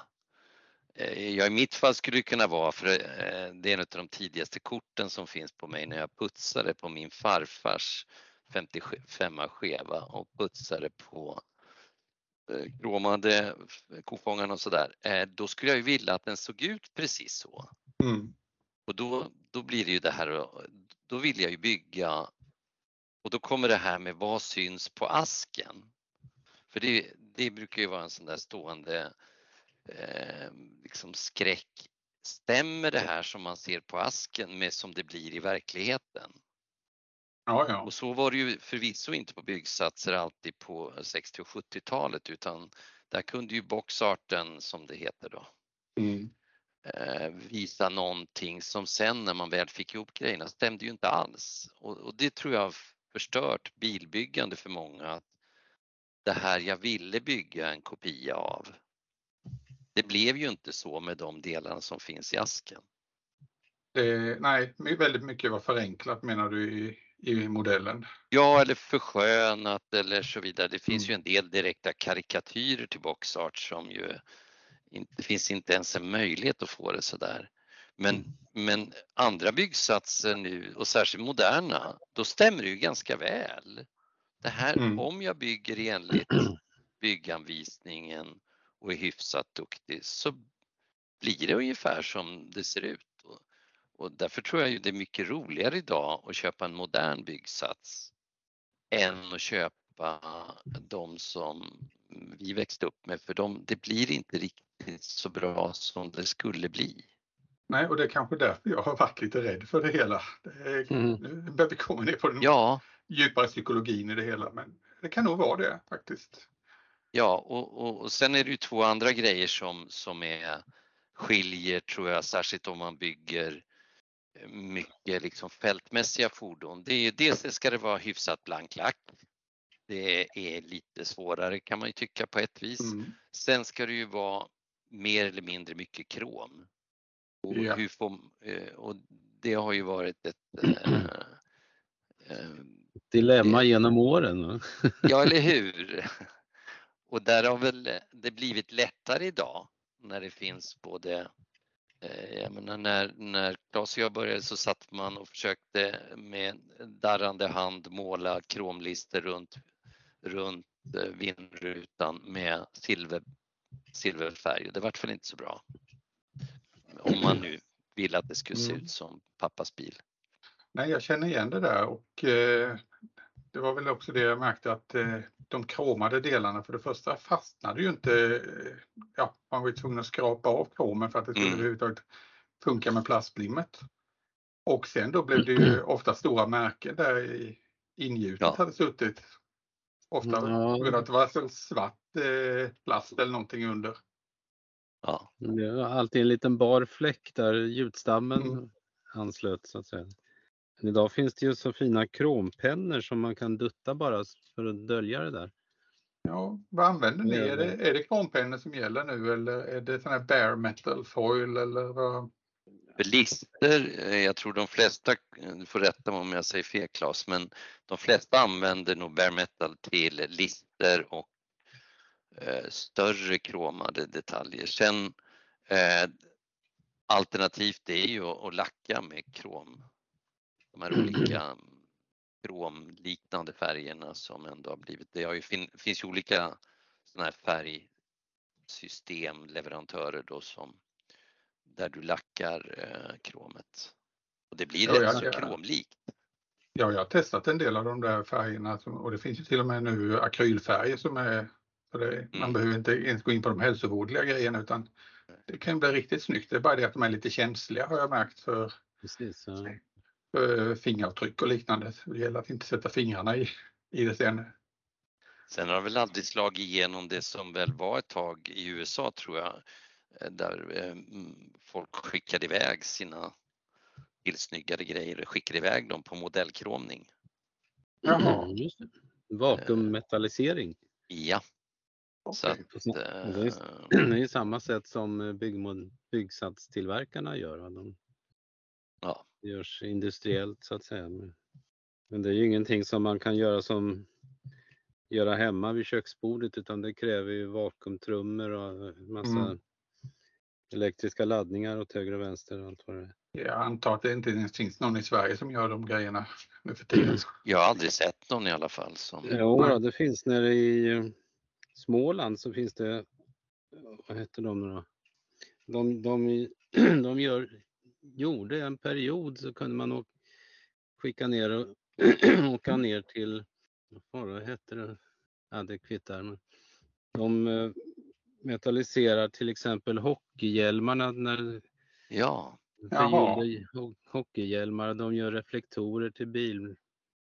Eh, ja, i mitt fall skulle det kunna vara för eh, det är en av de tidigaste korten som finns på mig när jag putsade på min farfars 55 skeva och putsade på kromade kofångarna och sådär. Då skulle jag ju vilja att den såg ut precis så. Mm. Och då, då blir det ju det här, då vill jag ju bygga och då kommer det här med vad syns på asken? För det, det brukar ju vara en sån där stående eh, liksom skräck. Stämmer det här som man ser på asken med som det blir i verkligheten? Ja, ja. Och så var det ju förvisso inte på byggsatser alltid på 60 och 70-talet utan där kunde ju boxarten som det heter då mm. Eh, visa någonting som sen när man väl fick ihop grejerna stämde ju inte alls. Och, och det tror jag har förstört bilbyggande för många. Att det här jag ville bygga en kopia av. Det blev ju inte så med de delarna som finns i asken. Eh, nej, väldigt mycket var förenklat menar du i, i modellen? Ja, eller förskönat eller så vidare. Det finns mm. ju en del direkta karikatyrer till boxart som ju det finns inte ens en möjlighet att få det sådär. Men, mm. men andra byggsatser nu och särskilt moderna, då stämmer det ju ganska väl. Det här, mm. om jag bygger enligt bygganvisningen och är hyfsat duktig så blir det ungefär som det ser ut. Och, och därför tror jag ju det är mycket roligare idag att köpa en modern byggsats än att köpa de som vi växte upp med för de, det blir inte riktigt så bra som det skulle bli. Nej, och det är kanske därför jag har varit lite rädd för det hela. Det är, mm. Nu börjar vi komma ner på den ja. djupare psykologin i det hela, men det kan nog vara det faktiskt. Ja, och, och, och sen är det ju två andra grejer som, som är, skiljer tror jag, särskilt om man bygger mycket liksom fältmässiga fordon. Det är, dels ska det vara hyfsat blank lack. Det är lite svårare kan man ju tycka på ett vis. Mm. Sen ska det ju vara mer eller mindre mycket krom. Och, ja. hur får, eh, och det har ju varit ett äh, äh, dilemma genom åren. ja, eller hur? Och där har väl det blivit lättare idag när det finns både jag menar när, när Claes och jag började så satt man och försökte med darrande hand måla kromlister runt, runt vindrutan med silver, silverfärg. Det vart väl inte så bra. Om man nu vill att det skulle se mm. ut som pappas bil. Nej, jag känner igen det där och eh, det var väl också det jag märkte att eh, de kromade delarna för det första fastnade ju inte. Eh, ja, man var ju tvungen att skrapa av kromen för att det skulle Mm. överhuvudtaget funka med plastlimmet. Och sen då blev det ju ofta stora märken där i ingjutet Ja. hade suttit. Ofta Ja. på grund av att det var så svart eh, plast eller någonting under. Ja, Det var alltid en liten bar fläck där gjutstammen Mm. anslöt så att säga. Men idag finns det ju så fina krompennor som man kan dutta bara för att dölja det där. Ja, vad använder ni? Är det, är det krompennor som gäller nu eller är det sån här bare metal foil eller vad? Lister, eh, jag tror de flesta, du får rätta mig om jag säger fel Claes, men de flesta använder nog bare metal till lister och eh, större kromade detaljer. Sen eh, alternativt är ju att, att lacka med krom. De här olika kromliknande färgerna som ändå har blivit, det har ju, fin, finns ju olika sådana här färgsystem, leverantörer då som där du lackar eh, kromet. Och det blir Ja, rätt ja, så kromlikt. Ja, jag har testat en del av de där färgerna som, och det finns ju till och med nu akrylfärger som är det, Man Mm. behöver inte ens gå in på de hälsovådliga grejerna utan det kan bli riktigt snyggt. Det är bara det att de är lite känsliga har jag märkt för, Precis. Ja. För fingeravtryck och liknande. Det gäller att inte sätta fingrarna i, i det sen. Sen har väl aldrig slagit igenom det som väl var ett tag i USA tror jag, eh, där eh, folk skickade iväg sina tillsnyggade grejer, skickade iväg dem på modellkromning. Jaha. Mm, Just det. Vakuummetallisering. Ja, så att, Det är, eh, det är samma sätt som eh, byggmod- byggsatstillverkarna gör. De ja, görs industriellt så att säga. Men- det är ju ingenting som man kan göra som göra hemma vid köksbordet utan det kräver ju vakuumtrummor och massa Mm. elektriska laddningar åt höger och vänster och allt vad det är. Jag antar att det inte ens finns någon i Sverige som gör de grejerna nu för tiden. jag har aldrig sett någon i alla fall som, Jo, då, det finns nere i eh, Småland så finns det, vad heter de nu då? De, de, de gör, gjorde en period så kunde man skicka ner och åka ner till, vad var det hette det? Ja, det kvittar. Men de eh, metalliserar till exempel hockeyhjälmarna när ja, Jaha. förgyllda ho- hockeyhjälmar. De gör reflektorer till bil,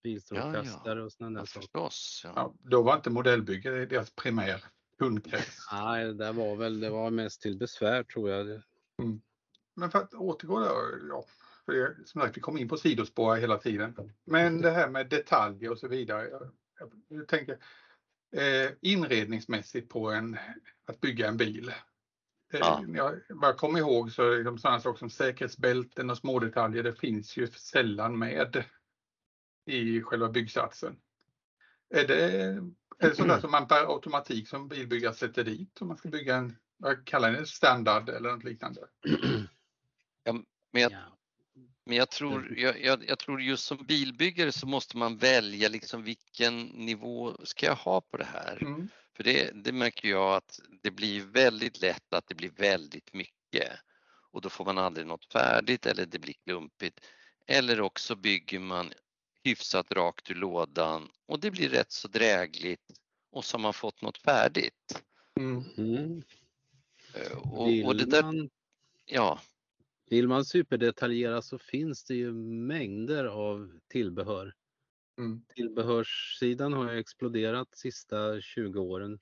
bilstrålkastare och sådana ja där saker. förstås. Ja. Ja, då var inte modellbygge deras primär kundkrets. Nej, det var väl, det var mest till besvär tror jag. Men för att återgå där, ja, för det, som sagt vi kom in på sidospår hela tiden. Men det här med detaljer och så vidare. Jag, jag, jag tänker eh, inredningsmässigt på en, att bygga en bil. Ja. Jag bara kommer ihåg så är det liksom sådana saker som säkerhetsbälten och små detaljer, det finns ju sällan med i själva byggsatsen. Är det, är det sådär som man per automatik som bilbyggare sätter dit om man ska bygga en, vad kallar ni det, standard eller något liknande? Men jag, Ja. Men jag tror, jag, jag, jag tror just som bilbyggare så måste man välja liksom vilken nivå ska jag ha på det här? Mm. För det, det märker jag att det blir väldigt lätt att det blir väldigt mycket och då får man aldrig något färdigt eller det blir klumpigt. Eller också bygger man hyfsat rakt ur lådan och det blir rätt så drägligt och så har man fått något färdigt. Mm. Mm. Eh, Och, och det där, man, ja, vill man superdetaljera så finns det ju mängder av tillbehör. Mm. Tillbehörssidan har ju exploderat sista 20 åren.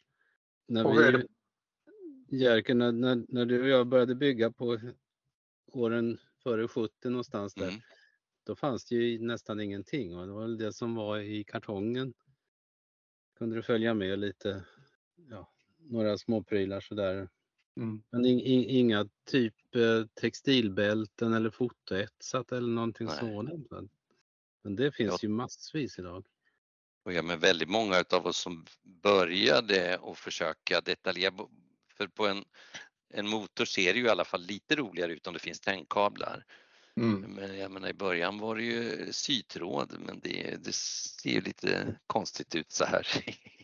När vi, Jerker, när, när, när du och jag började bygga på åren före 70 någonstans där, mm, då fanns det ju nästan ingenting och det var väl det som var i kartongen. Kunde du följa med lite, ja, några småprylar sådär. Mm. Men in, in, inga typ eh, textilbälten eller fotoetsat eller någonting Nej. sådant. Men det finns Ja. ju massvis idag. Och ja, men väldigt många utav oss som började och försöka detaljera, för på en, en motor ser det ju i alla fall lite roligare ut om det finns tändkablar. Mm. Men jag menar i början var det ju sytråd men det, det ser ju lite konstigt ut så här.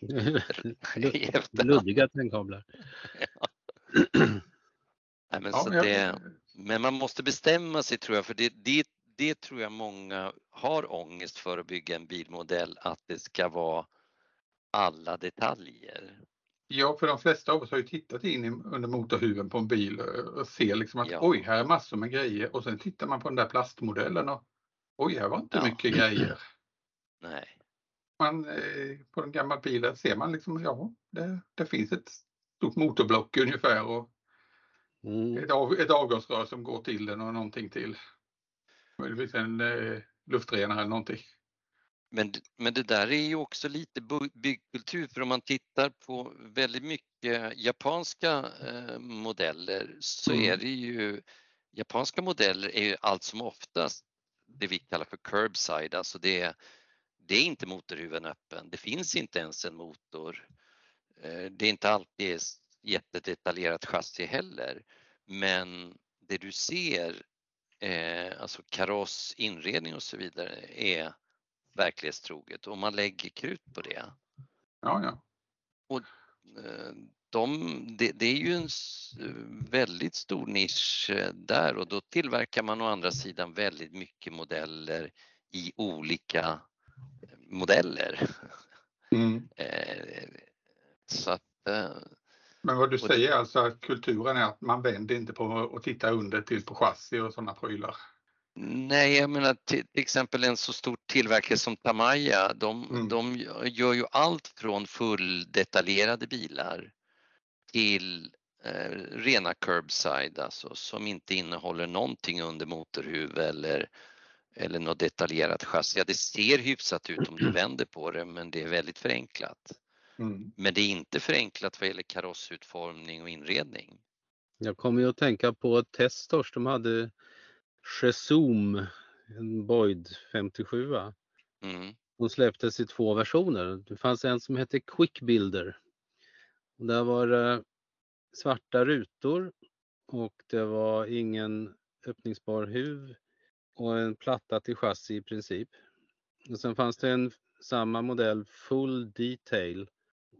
Luddiga tändkablar. Nej, men, Ja, så jag- det, men man måste bestämma sig tror jag för det, det, det tror jag många har ångest för att bygga en bilmodell, att det ska vara alla detaljer. Ja, för de flesta av oss har ju tittat in under motorhuven på en bil och ser liksom att Ja. oj, här är massor med grejer och sen tittar man på den där plastmodellen och oj, här var inte Ja. mycket grejer. Nej. Man, eh, på den gamla bilen ser man liksom, ja, det, det finns ett stort motorblock ungefär och Mm. ett, av, ett avgasrör som går till den och någonting till. Möjligtvis en eh, luftrenare eller någonting. Men, men det där är ju också lite byggkultur för om man tittar på väldigt mycket japanska eh, modeller så Mm. är det ju japanska modeller är ju allt som oftast det vi kallar för curbside, alltså det är, det är inte motorhuven öppen, det finns inte ens en motor. Eh, Det är inte alltid jättedetaljerat chassi heller, men det du ser, eh, alltså kaross, inredning och så vidare, är verklighetstroget och man lägger krut på det. Ja, ja. Eh, De, det, det är ju en väldigt stor nisch där och då tillverkar man å andra sidan väldigt mycket modeller i olika modeller. Mm. Så att, eh, Men vad du Och det- säger alltså att kulturen är att man vänder inte på att titta under till på chassi och sådana prylar. nej, jag menar till, till exempel en så stor tillverkare som Tamaya, de, Mm. de gör ju allt från fulldetaljerade bilar till eh, rena curbside, alltså som inte innehåller någonting under motorhuv eller, eller något detaljerat chassi. Ja, det ser hyfsat ut om du vänder på det, men det är väldigt förenklat. Mm. Men det är inte förenklat vad gäller karossutformning och inredning. Jag kommer ju att tänka på Testors, de hade Chezoom, en Boyd 57. va? Mm. De släpptes i två versioner. Det fanns en som hette Quick Builder. Och där var det svarta rutor och det var ingen öppningsbar huv och en platta till chassi i princip. Och sen fanns det en samma modell Full Detail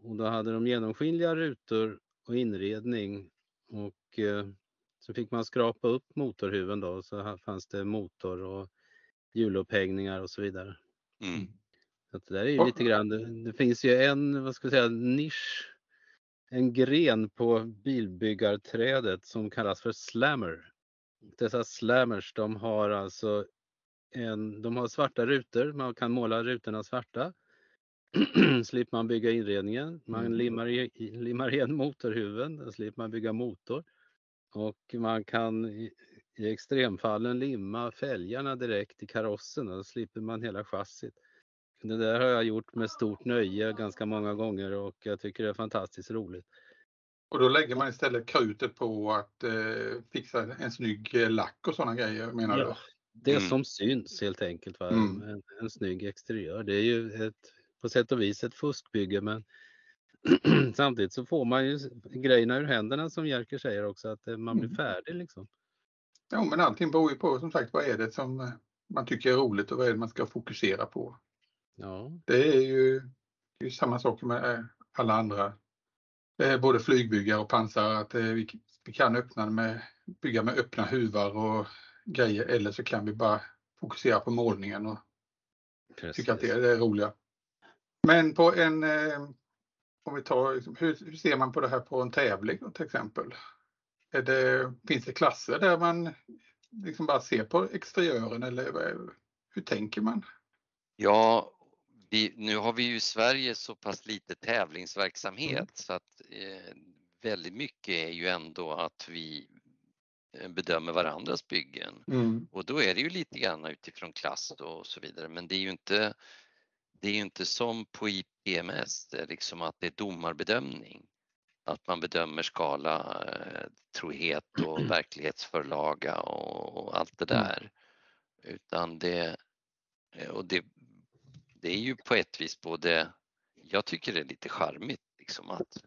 och då hade de genomskinliga rutor och inredning och eh, så fick man skrapa upp motorhuven då så här fanns det motor och hjulupphängningar och så vidare. Mm. Så det där är ju lite grann, det, det finns ju en, vad ska jag säga, nisch, en gren på bilbyggarträdet som kallas för slammer. Dessa slammers, de har alltså en, de har svarta rutor, man kan måla rutorna svarta. slipper man bygga inredningen, man Mm. limmar, i, limmar igen motorhuven, då slipper man bygga motor. Och man kan i, i extremfallen limma fälgarna direkt i karossen och då slipper man hela chassit. Det där har jag gjort med stort nöje ganska många gånger och jag tycker det är fantastiskt roligt. Och då lägger man istället krutet på att eh, fixa en snygg eh, lack och sådana grejer menar Ja, det Mm. som syns helt enkelt. Va? Mm. En, en snygg exteriör. Det är ju ett, på sätt och vis ett fuskbygge men samtidigt så får man ju grejerna ur händerna som Jerker säger också att eh, man blir Mm. färdig liksom. Ja, men allting beror ju på som sagt vad är det som eh, man tycker är roligt och vad är det man ska fokusera på. Ja, Det är ju, det är samma sak med eh, alla andra, både flygbyggare och pansar, att vi, vi kan öppna med, bygga med öppna huvar och grejer eller så kan vi bara fokusera på målningen och precis. tycka att det är det roliga. Men på en, eh, om vi tar, hur, hur ser man på det här på en tävling till exempel? Är det, finns det klasser där man liksom bara ser på exteriören eller hur tänker man? Ja, vi, nu har vi ju i Sverige så pass lite tävlingsverksamhet så att eh, väldigt mycket är ju ändå att vi eh, bedömer varandras byggen. Mm. Och då är det ju lite grann utifrån klass och så vidare men det är ju inte det är ju inte som på IPMS, det är liksom att det är domarbedömning. Att man bedömer skala, eh, trohet och verklighetsförlaga och, allt det Mm. där. Utan det, eh, och det, det är ju på ett vis både, jag tycker det är lite charmigt liksom att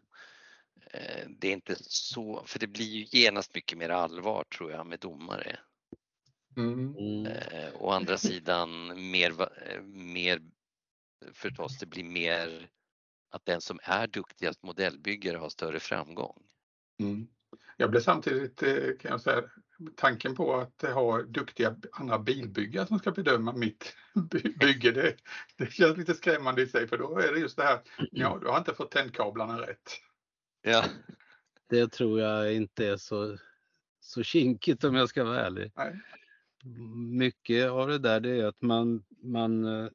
eh, det är inte så, för det blir ju genast mycket mer allvar tror jag med domare. Mm. Mm. Eh, å andra sidan mer, mer förstås, det blir mer att den som är duktigast modellbyggare har större framgång. Mm. Jag blev samtidigt, eh, kan jag säga, tanken på att ha duktiga andra bilbyggare som ska bedöma mitt by- bygge, det, det känns lite skrämmande i sig för då är det just det här, ja du har inte fått tändkablarna rätt. Ja, Det tror jag inte är så, så kinkigt om jag ska vara ärlig. Nej. Mycket av det där det är att man, man eh,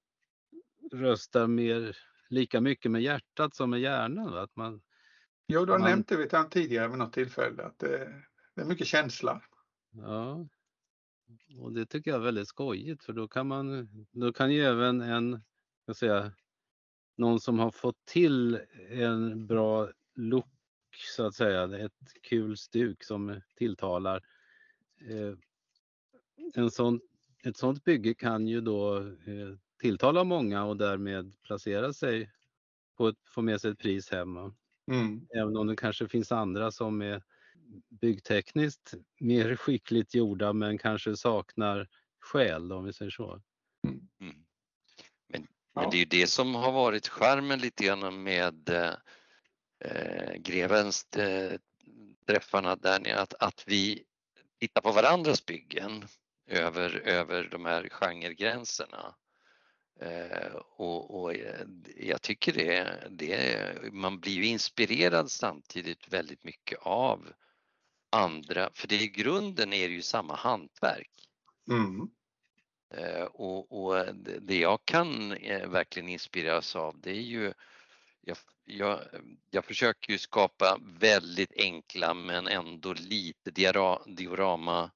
röstar mer, lika mycket med hjärtat som med hjärnan. va? Att man, Jo, du har Man- nämnt det tidigare vid något tillfälle att det, det är mycket känsla. ja. Och det tycker jag är väldigt skojigt för då kan man, då kan ju även en, jag säga, någon som har fått till en bra look så att säga, ett kul stuk som tilltalar. Eh, en sån, ett sånt bygge kan ju då eh, tilltala många och därmed placera sig på ett, få med sig ett pris hem. Mm. Även om det kanske finns andra som är byggtekniskt mer skickligt gjorda men kanske saknar själ om vi säger så. Mm. Men, Ja. men det är ju det som har varit charmen lite grann med eh, grevens eh, träffarna där nere, att, att vi tittar på varandras byggen över, över de här genregränserna. Eh, och, och eh, jag tycker det, det, man blir ju inspirerad samtidigt väldigt mycket av andra, för det i grunden är det ju samma hantverk. Mm. Eh, Och, och det- jag kan verkligen inspireras av det är ju jag, jag, jag försöker ju skapa väldigt enkla men ändå lite diara, diorama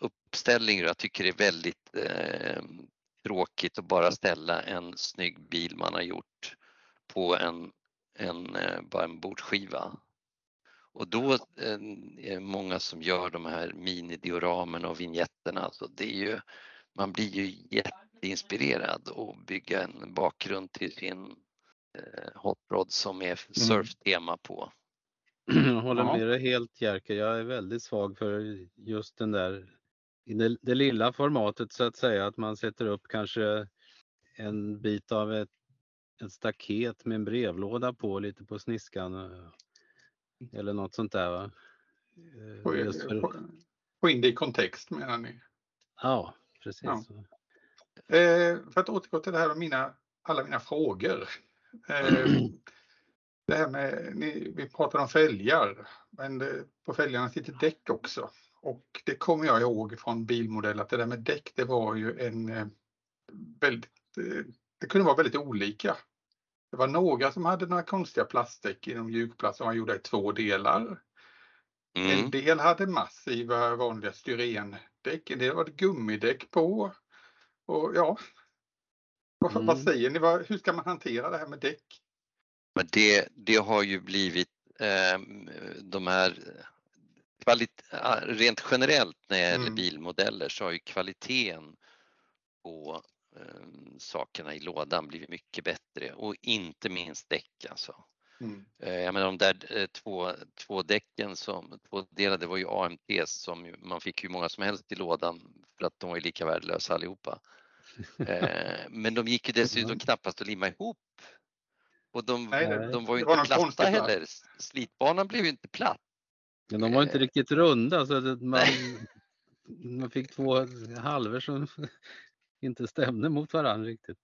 uppställningar. Jag tycker det är väldigt tråkigt att bara ställa en snygg bil man har gjort på en, en, eh, bara en bordskiva. Och då är det många som gör de här minidioramerna och vignetten. Alltså det är ju, man blir ju jätteinspirerad att bygga en bakgrund till sin eh, hot rod som är surftema på. Jag håller med dig helt Jerker. Jag är väldigt svag för just den där i det, det lilla formatet så att säga att man sätter upp kanske en bit av ett, ett staket med en brevlåda på lite på sniskan eh, eller något sånt där. Va? Eh, Få, just för- få, få in det i kontext menar ni? Ja, precis. Ja. Eh, för att återgå till det här med mina, alla mina frågor. Eh, det här med, ni, vi pratade om fälgar, men det, på fälgarna sitter däck också. Och det kommer jag ihåg från bilmodell att det där med däck det var ju en eh, väldigt, eh, det kunde vara väldigt olika. Det var några som hade några konstiga plastdäck inom mjukplast som var gjorda i två delar. En Mm. del hade massiva vanliga styrendäck, en del var det gummidäck på. Och ja, vad, vad Mm. säger ni? Hur ska man hantera det här med däck? Men det, det har ju blivit eh, de här kvalit- ah, rent generellt när det gäller Mm. bilmodeller så har ju kvaliteten på eh, sakerna i lådan blivit mycket bättre och inte minst däck alltså. Mm. Eh, Jag menar de där eh, två, två däcken som två delade var ju AMTs som ju, man fick hur många som helst i lådan för att de var ju lika värdelösa allihopa. Eh, Men de gick ju dessutom Mm. knappast att limma ihop. Och de, Nej, det- de var ju var inte någon platta heller. Slitbanan blev ju inte platt. Men de var inte Eh. riktigt runda så att man, man fick två halvor som inte stämde mot varandra riktigt.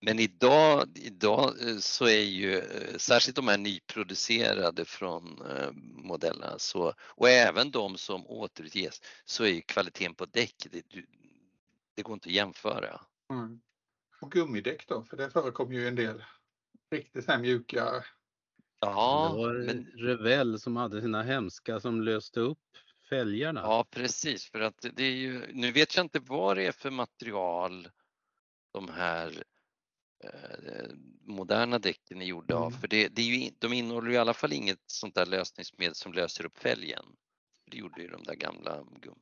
Men idag, idag eh, så är ju eh, särskilt de här nyproducerade från modellerna så, och även de som återutges så är ju kvaliteten på däck, det, det går inte att jämföra. Mm. Och gummidäck då, för det förekommer ju en del riktigt så här mjuka. Ja, det var men, Revell som hade sina hemska som löste upp fälgarna. ja precis för att det är ju, nu vet jag inte vad det är för material de här eh, moderna däcken är gjorda av Mm. för det, det är ju, de innehåller ju i alla fall inget sånt där lösningsmedel som löser upp fälgen. Det gjorde ju de där gamla gum.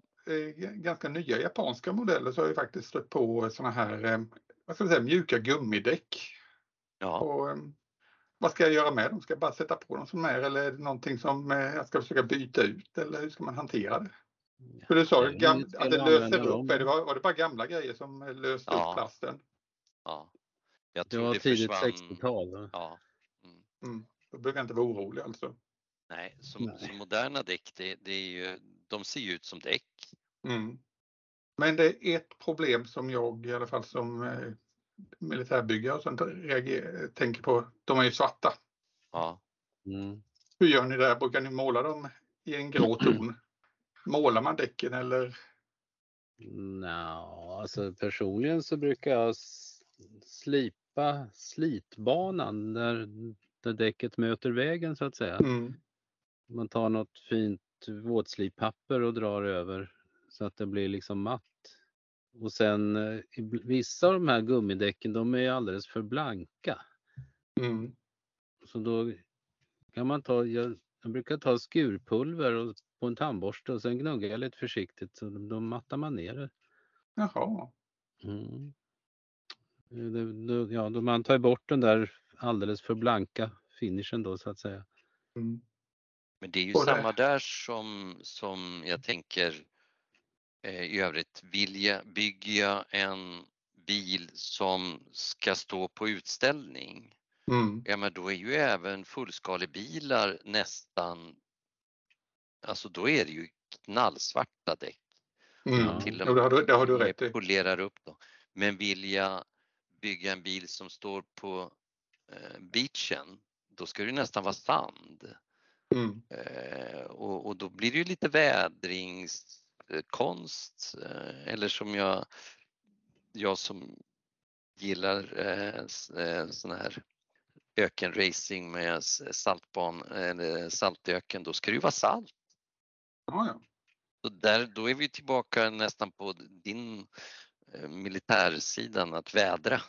Ganska nya japanska modeller så har jag faktiskt stött på såna här eh, vad ska vi säga, mjuka gummidäck. Ja. Eh, vad ska jag göra med dem? Ska jag bara sätta på dem som är eller är det någonting som eh, jag ska försöka byta ut eller hur ska man hantera det? För du sa att det löser upp. det, var, var det bara gamla grejer som eh, löste Ja. upp plasten? Ja. Jag Det var det tidigt försvann. 60-tal. va? Ja. Mm. Mm. Då behöver jag inte vara orolig alltså. Nej, som, Nej. som moderna däck, det, det är ju, de ser ju ut som däck. Mm. Men det är ett problem som jag i alla fall som militärbyggare och sånt reagerar, tänker på. De är ju svarta. Ja. Mm. Hur gör ni där? Brukar ni måla dem i en grå ton? Målar man däcken eller? Nja, alltså personligen så brukar jag slipa slitbanan där, där däcket möter vägen så att säga. Mm. Man tar något fint våtslipapper och drar över så att det blir liksom matt. Och sen eh, i- vissa av de här gummidäcken de är alldeles för blanka. Mm. Så då kan man ta, jag, jag brukar ta skurpulver och, på en tandborste och sen gnuggar jag lite försiktigt så då mattar man ner det. Jaha. Mm. Det, då, ja, då man tar bort den där alldeles för blanka finishen då så att säga. Mm. Men det är ju samma där som, som jag tänker eh, i övrigt. Vill jag, bygger jag en bil som ska stå på utställning, Mm. ja men då är ju även fullskalebilar nästan, alltså då är det ju knallsvarta däck. Mm. Ja. Till Jo, det har du, det har du med rätt i. polerar upp då. Men vill jag bygga en bil som står på eh, beachen, då ska det nästan vara sand. Mm. Eh, och, och då blir det ju lite vädringskonst eh, eller som jag, jag som gillar eh, eh, sån här ökenracing med saltban eller saltöken, då ska det ju vara salt. Ja. Så där, då är vi tillbaka nästan på din eh, militärsidan att vädra.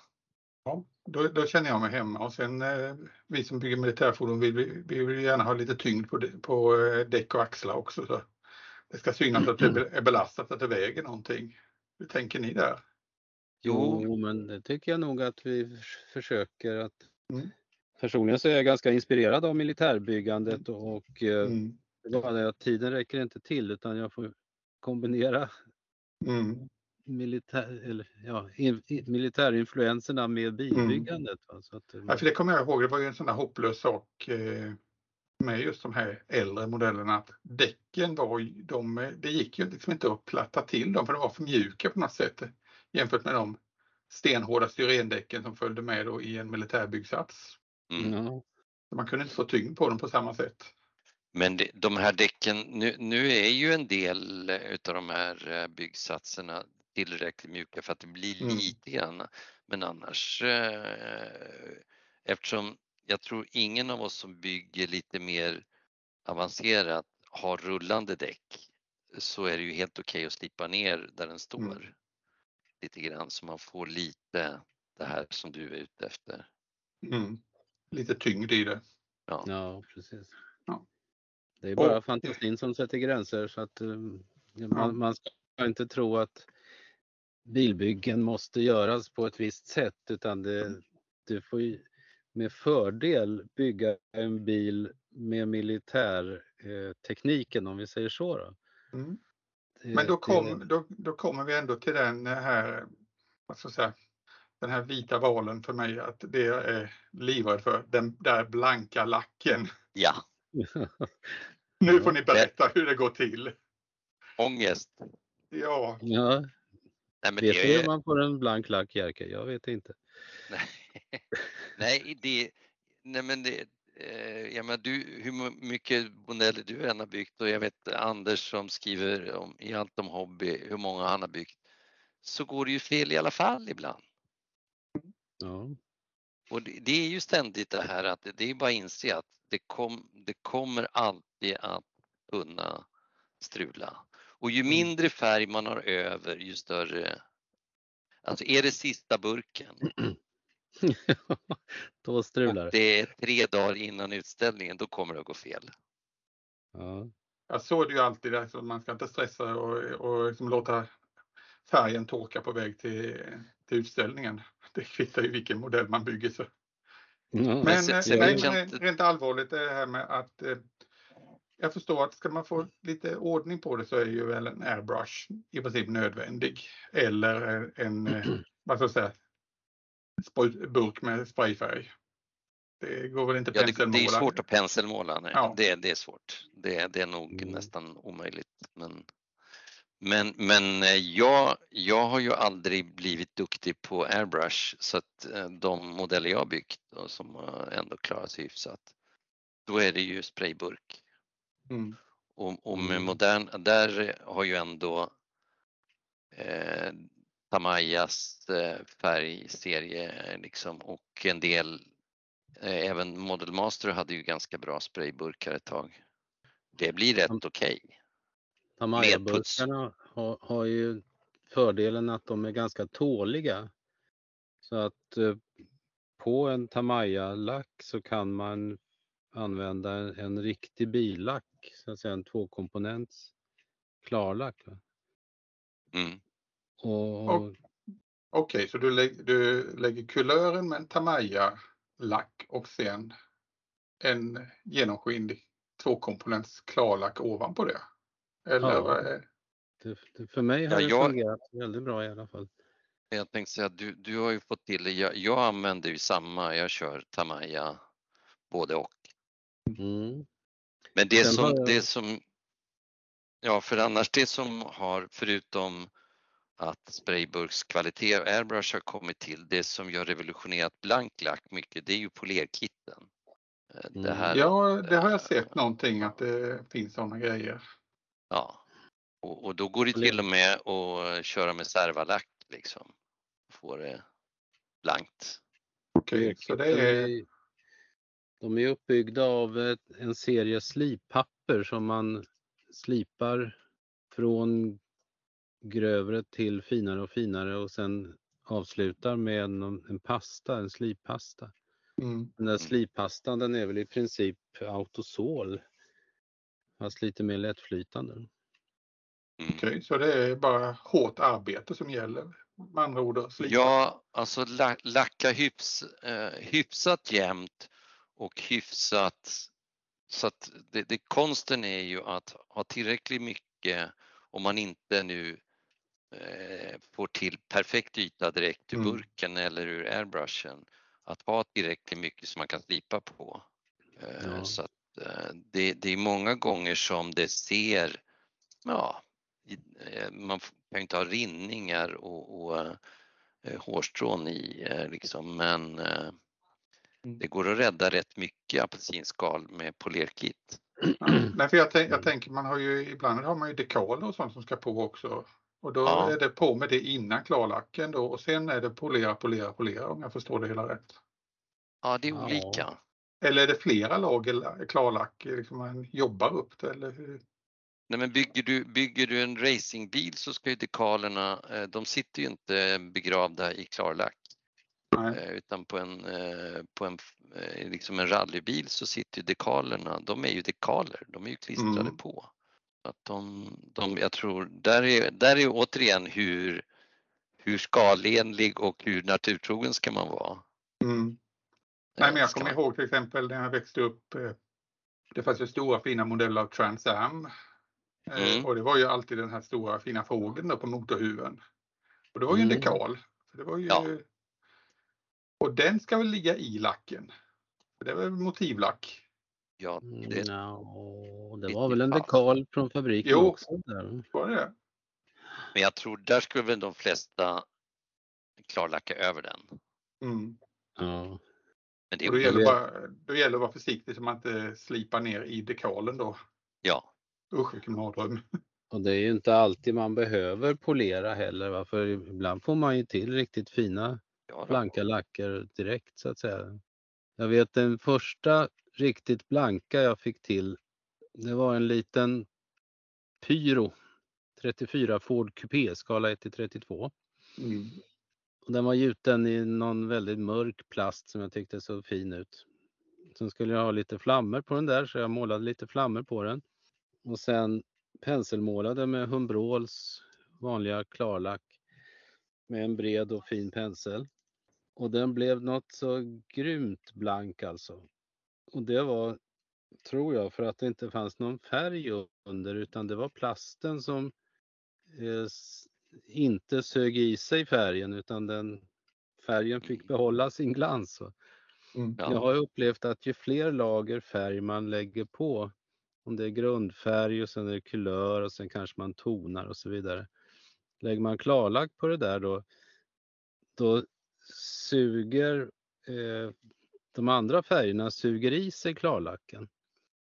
Ja, då, då känner jag mig hemma och sen eh, vi som bygger militärfordon vill, vi, vi vill gärna ha lite tyngd på, på eh, däck och axlar också. Så det ska synas att det är belastat, att det väger någonting. Hur tänker ni där? Jo. Men det tycker jag nog att vi förs- försöker att Mm. Personligen så är jag ganska inspirerad av militärbyggandet och eh, Mm. att tiden räcker inte till utan jag får kombinera Mm. militär, eller, ja, in, militärinfluenserna med bilbyggandet. va, Så att, eh, Ja, för det kommer jag ihåg, det var ju en sån där hopplös sak eh, med just de här äldre modellerna att däcken var de, det gick ju liksom inte att platta till dem för de var för mjuka på något sätt jämfört med de stenhårda styrendäcken som följde med då i en militärbyggsats. Mm. man kunde inte få tyngd på dem på samma sätt. Men det, de här däcken, nu, nu är ju en del utav de här eh, byggsatserna tillräckligt mjuka för att det blir Mm. lite grann. Men annars, eh, eftersom jag tror ingen av oss som bygger lite mer avancerat har rullande däck så är det ju helt okej att slipa ner där den står. Mm. Lite grann så man får lite det här som du är ute efter. Mm. Lite tyngd i det. ja, precis. Ja. Det är bara Och- fantasin som sätter gränser så att eh, Ja. man, man ska inte tro att bilbyggen måste göras på ett visst sätt utan det, du får ju med fördel bygga en bil med militärtekniken eh, tekniken, om vi säger så. Då. Mm. Det- Men då, det- kom, då, då kommer vi ändå till den här, vad ska jag säga, den här vita valen för mig att det jag är livrädd för, den där blanka lacken. Ja, Nu får ni berätta hur det går till. ångest. Ja, ja, Nej, men vet det du är, hur man får en blank lack Jerker? Jag vet inte. Nej, nej, det, nej men det, eh, jag menar, du, hur mycket modeller du än har byggt och jag vet Anders som skriver om, i allt om hobby hur många han har byggt så går det ju fel i alla fall ibland. Ja. Och det, det är ju ständigt det här att det, det är bara att inse att det, kom, det kommer alltid att kunna strula. Och ju mindre färg man har över ju större Alltså är det sista burken Då strular det. det är tre dagar innan utställningen, då kommer det att gå fel. Ja. jag såg det ju alltid där, så man ska inte stressa och, och liksom låta färgen torka på väg till, till utställningen. Det kvittar ju vilken modell man bygger. Så. Ja, Men, eh, jag men inte- rent allvarligt det här med att eh, jag förstår att ska man få lite ordning på det så är ju väl en airbrush i princip nödvändig. Eller en, eh, vad ska jag säga, burk med sprayfärg. Det går väl inte Ja, penselmåla? det är svårt att penselmåla. Nej. Ja. Det, det är svårt. Det, det är nog Mm. nästan omöjligt. Men, men, men eh, jag, jag har ju aldrig blivit duktig på airbrush så att eh, de modeller jag har byggt och som ändå klarat sig hyfsat, då är det ju sprayburk. Mm. Och, och med Mm. modern, där har ju ändå eh, Tamayas eh, färgserie liksom och en del, eh, även Model Master hade ju ganska bra sprayburkar ett tag. Det blir rätt okej. Tamaya-burkarna har, har ju fördelen att de är ganska tåliga. Så att eh, på en Tamaya-lack så kan man använda en, riktig billack, så att säga en tvåkomponents klarlack. Mm. Okej, så du, lä du lägger kulören med en Tamaya-lack och sen en genomskinlig tvåkomponents klarlack ovanpå det? Eller Ja. vad är- det, det, för mig har Ja, det jag- fungerat väldigt bra i alla fall. Jag tänkte säga att du, du har ju fått till det. Jag, jag använder ju samma, jag kör Tamaya både och. Mm. Men det Sen som, jag- det som, ja för annars det som har, förutom att sprayburkskvalitet och airbrush har kommit till, det som har revolutionerat blank lack mycket, det är ju polerkitten. Eh, Det Mm. här, Ja, det har jag sett någonting att det finns sådana grejer. ja. Och, och då går det till och med att köra med servalack liksom. Få det blankt. Okej, så det är... De är uppbyggda av en serie slippapper som man slipar från grövre till finare och finare och sen avslutar med en, en pasta, en slippasta. Mm. Den där slippastan den är väl i princip autosol. Fast lite mer lättflytande. Mm. Okej, så det är bara hårt arbete som gäller. Med andra ord. Ja, alltså la, lacka hyfs, eh, hyfsat jämnt och hyfsat så att det, det, konsten är ju att ha tillräckligt mycket om man inte nu får till perfekt yta direkt ur Mm. burken eller ur airbrushen. Att ha tillräckligt mycket som man kan slipa på. Eh, Ja. Så att eh, det, det är många gånger som det ser, ja, eh, man kan ju inte ha rinningar och, och eh, hårstrån i eh, liksom, men eh, Mm. det går att rädda rätt mycket apelsinskal med polerkit. Ja. Nej, för jag, tänk, jag tänker man har ju ibland har man ju dekaler och sånt som ska på också. Och då Ja. är det på med det innan klarlacken då och sen är det polera, polera, polera om jag förstår det hela rätt. Ja, det är Ja. olika. Eller är det flera lager la- klarlack liksom man jobbar upp det eller hur? Nej, men bygger, du, bygger du en racingbil så ska ju dekalerna, eh, de sitter ju inte begravda i klarlack. Nej. Eh, Utan på en, eh, på en, liksom en rallybil så sitter ju dekalerna, de är ju dekaler, de är ju klistrade Mm. på. Att de, de, jag tror, där är, där är återigen hur, hur skalenlig och hur naturtrogen ska man vara. Mm. Nej, men jag kommer ihåg till exempel när jag växte upp. eh, Det fanns ju stora fina modeller av Trans Am. Eh, Mm. Och det var ju alltid den här stora fina fågeln på motorhuven. Och det var ju en Mm. dekal. Det var ju... Ja. Och den ska väl ligga i lacken? Det är väl motivlack? Ja, Mm, det, ja, det var väl en dekal från fabriken Jo. också. Där. Var det men jag tror där skulle väl de flesta klarlacka över den. Mm. Ja. Men det Och då gäller, bara, då gäller det att vara försiktig så man inte slipar ner i dekalen då. ja, Usch vilken mardröm. Och det är ju inte alltid man behöver polera heller. Va? För ibland får man ju till riktigt fina ja blanka lacker direkt så att säga. Jag vet den första riktigt blanka jag fick till. Det var en liten Pyro 34 Ford Coupé skala 1 till 32. Mm. Och den var gjuten i någon väldigt mörk plast som jag tyckte såg fin ut. Sen skulle jag ha lite flammor på den där så jag målade lite flammor på den. Och sen penselmålade med Humbrols vanliga klarlack med en bred och fin pensel. Och den blev något så grymt blank alltså. Och det var, tror jag, för att det inte fanns någon färg under utan det var plasten som eh, inte sög i sig färgen utan den färgen fick behålla sin glans. Mm. Jag Ja, har upplevt att ju fler lager färg man lägger på, om det är grundfärg och sen är det kulör och sen kanske man tonar och så vidare. Lägger man klarlack på det där då, då suger eh, de andra färgerna suger i sig klarlacken.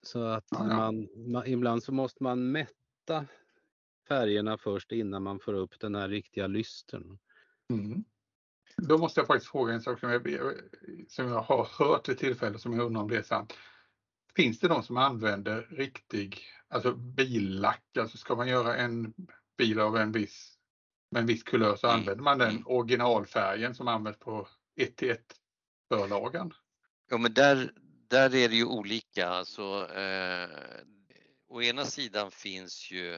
Så att Ja, ja. man, man, ibland så måste man mätta färgerna först innan man får upp den här riktiga lystern. Mm. Då måste jag faktiskt fråga en sak som jag, som jag har hört vid tillfälle som jag undrar om det är sant. Finns det de som använder riktig, alltså billack, alltså ska man göra en bil av en viss, med en viss kulör så Mm. använder man den Mm. originalfärgen som används på 1 till 1 förlagen. Ja men där, där är det ju olika. Alltså, eh, å ena sidan finns ju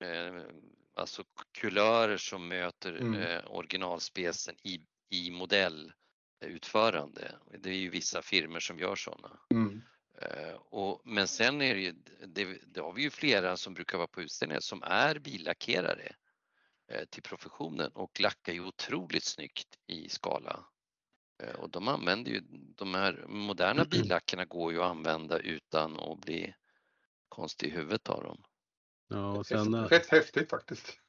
eh, alltså kulörer som möter Mm. eh, originalspecen i, i modellutförande. Det är ju vissa firmor som gör sådana. Mm. Eh, och, men sen är det ju, det, det har vi ju flera som brukar vara på utställningar som är billackerare eh, till professionen och lackar ju otroligt snyggt i skala. Eh, och de använder ju, de här moderna billackerna går ju att använda utan att bli konstig i huvudet av dem. Ja, och sen, eh, Rätt häftigt faktiskt.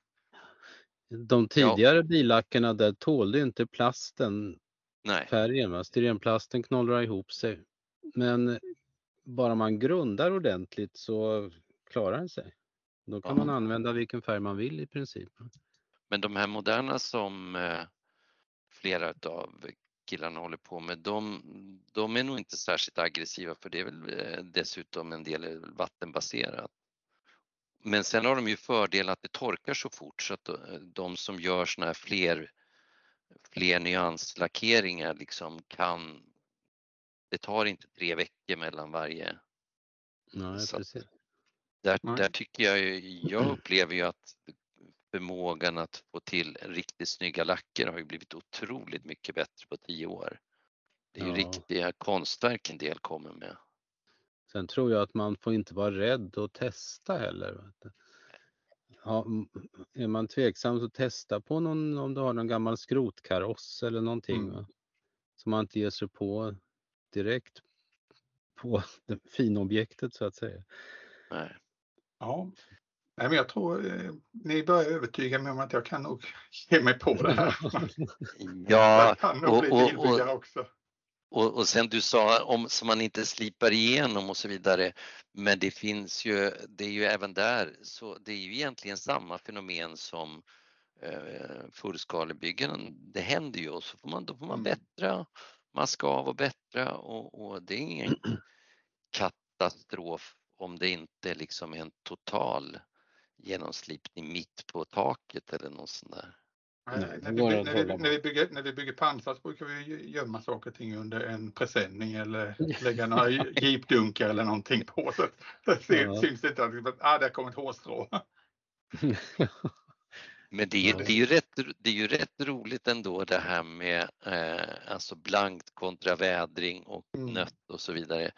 de tidigare billackerna där tålde inte plasten Nej, färgen. Va? Styrenplasten knollrar ihop sig. Men bara man grundar ordentligt så klarar den sig. Då kan Ja. man använda vilken färg man vill i princip. men de här moderna som eh, flera av killarna håller på med, de, de är nog inte särskilt aggressiva för det är väl eh, dessutom en del vattenbaserat. Men sen har de ju fördel att det torkar så fort så att de som gör såna här fler, fler nyanslackeringar liksom kan, det tar inte tre veckor mellan varje. Nej, Så precis. Där, Nej. där tycker jag, jag upplever ju att förmågan att få till riktigt snygga lacker har ju blivit otroligt mycket bättre på tio år. Det är ju Ja. riktiga konstverk en del kommer med. Sen tror jag att man får inte vara rädd att testa heller. Ja, är man tveksam så testa på någon, om du har någon gammal skrotkaross eller någonting. Mm. Så man inte ger sig på direkt på det finobjektet så att säga. Nej. Ja. Nej, men jag tror eh, ni börjar övertyga mig om att jag kan nog ge mig på det här. Ja, jag kan nog och- bli och- och- också. Och, och sen du sa om som man inte slipar igenom och så vidare. Men det finns ju, det är ju även där, så det är ju egentligen samma fenomen som eh, fullskalebyggen. Det händer ju och så får man, då får man Mm. bättra, man ska vara bättre och, och det är ingen katastrof om det inte liksom är en total genomslipning mitt på taket eller något sånt där. Nej, när, vi, när, när, bygger, när vi bygger pansar så brukar vi gömma saker och ting under en presenning eller lägga några jeepdunkar eller någonting på. Så att det ser, Ja. syns inte att ah, där kommer ett hårstrå. Men det är, det, är ju rätt, det är ju rätt roligt ändå det här med eh, alltså blankt kontra vädring och Mm. nött och så vidare.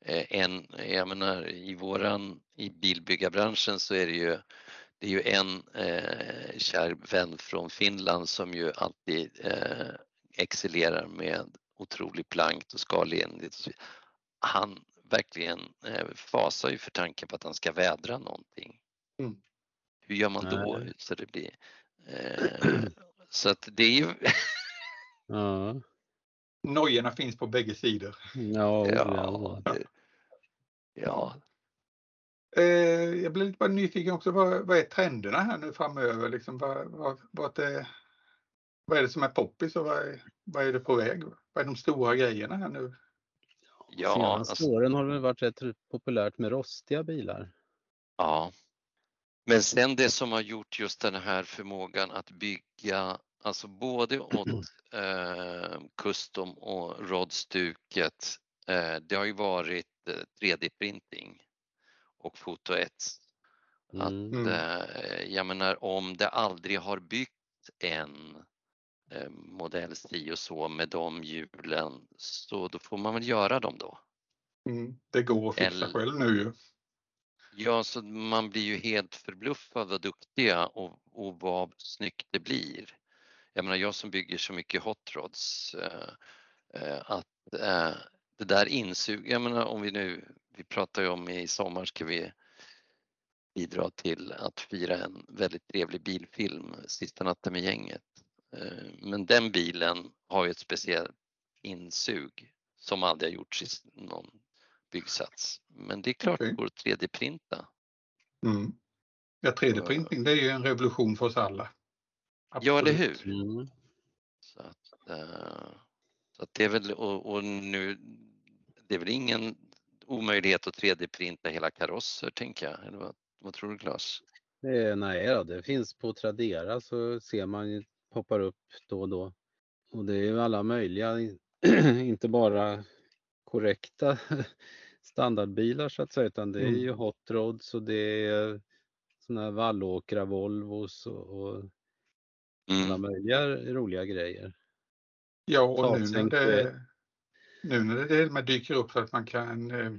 Eh, en, jag menar i våran, i bilbyggarbranschen så är det ju, det är ju en eh, kär vän från Finland som ju alltid eh, excellerar med otroligt blankt och skalenligt. Han verkligen eh, fasar ju för tanken på att han ska vädra någonting. Mm. Hur gör man då Nej. så det blir eh, så att det är ju Ja, Nojorna finns på bägge sidor. ja, ja, ja. det, ja, Eh, jag blir lite bara nyfiken också, vad, vad är trenderna här nu framöver? Liksom, vad, vad, vad, är, vad är det som är poppis och vad är, vad är det på väg? Vad är de stora grejerna här nu? ja, Senaste alltså, åren har det varit rätt populärt med rostiga bilar. ja. Men sen det som har gjort just den här förmågan att bygga, alltså både åt eh, custom och rodstuket, eh, det har ju varit eh, 3D-printing och foto 1. Att, Mm. Mm. eh, jag menar om det aldrig har byggt en eh, modell si och så med de hjulen så då får man väl göra dem då. Mm, det går att fixa Eller- själv nu ju. Ja, så man blir ju helt förbluffad vad duktiga och, och vad snyggt det blir. Jag menar jag som bygger så mycket hot rods eh, eh, att eh, det där insug, jag menar om vi nu, vi pratar ju om i sommar ska vi bidra till att fira en väldigt trevlig bilfilm, Sista natten med gänget. Eh, men den bilen har ju ett speciellt insug som aldrig har gjorts i någon byggsats. Men det är klart Okej. det går att 3D-printa. Mm. Ja, 3D-printing det är ju en revolution för oss alla. Ja, eller Absolut. hur? Mm. Så att, eh, så att det är väl, och, och nu, det är väl ingen omöjlighet att 3D-printa hela karosser tänker jag. Eller vad, vad tror du Claes? Eh, nej då, det finns på Tradera så ser man ju, poppar upp då och då. Och det är ju alla möjliga, inte bara korrekta standardbilar så att säga, utan det är Mm. ju hot rods och det är såna här vallåkra Volvos och, och alla Mm. möjliga roliga grejer. Ja, och nu när det, nu när det till och med dyker upp så att man kan, eh,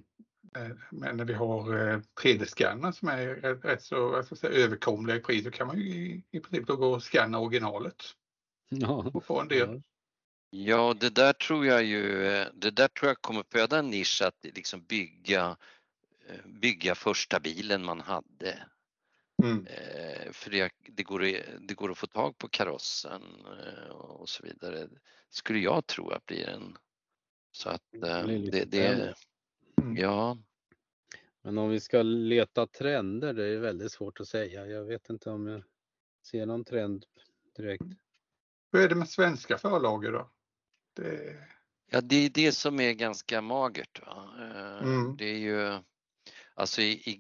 eh, men när vi har eh, 3D-scanner som är rätt, så säga, överkomliga i pris, så kan man ju i, i princip då gå och scanna originalet Ja, och få en del. Ja. Det där tror jag ju, eh, det där tror jag kommer föda en nisch att liksom bygga, eh, bygga första bilen man hade. Mm. Eh, För det, det, går, det går att få tag på karossen och så vidare. Skulle jag tro att blir en. Så att det, det. Mm. ja, Men om vi ska leta trender, det är väldigt svårt att säga. Jag vet inte om jag ser någon trend direkt. Hur är det med svenska förlager då? Det, ja, det är det som är ganska magert. Eh, Mm. Det är ju, alltså i, i,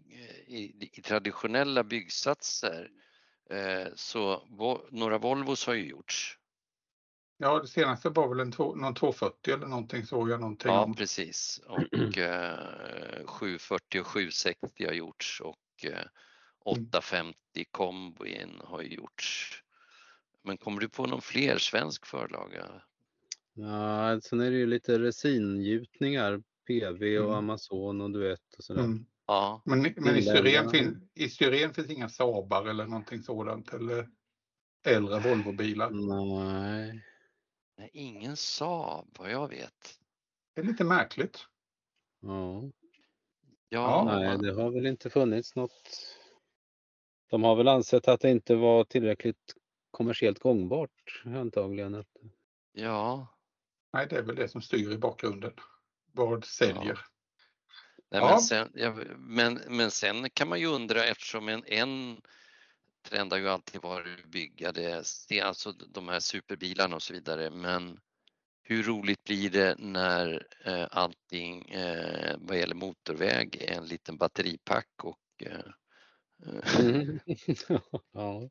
i, i traditionella byggsatser eh, så några Volvos har ju gjorts. ja, det senaste var väl en två, någon 240 eller någonting såg jag någonting Ja, om. precis. Och eh, 740 och 760 har gjorts och eh, 850 kombin har ju gjorts. Men kommer du på någon fler svensk förlaga? Ja, sen är det ju lite resingjutningar, PV och Mm. Amazon och Duett och sådär. Mm. Ja, Men, men i, styren fin, i styren finns inga Saabar eller någonting sådant eller äldre Volvobilar. Nej, nej, ingen Saab vad jag vet. Det är lite märkligt. ja. Ja, Nej, det har väl inte funnits något. De har väl ansett att det inte var tillräckligt kommersiellt gångbart antagligen. Ja. Nej, det är väl det som styr i bakgrunden. Vad säljer? Nej, Ja. men, sen, ja, men, men sen kan man ju undra eftersom en, en trend har ju alltid varit att bygga det, alltså de här superbilarna och så vidare. Men hur roligt blir det när eh, allting eh, vad gäller motorväg är en liten batteripack och eh, eh, Mm. ja.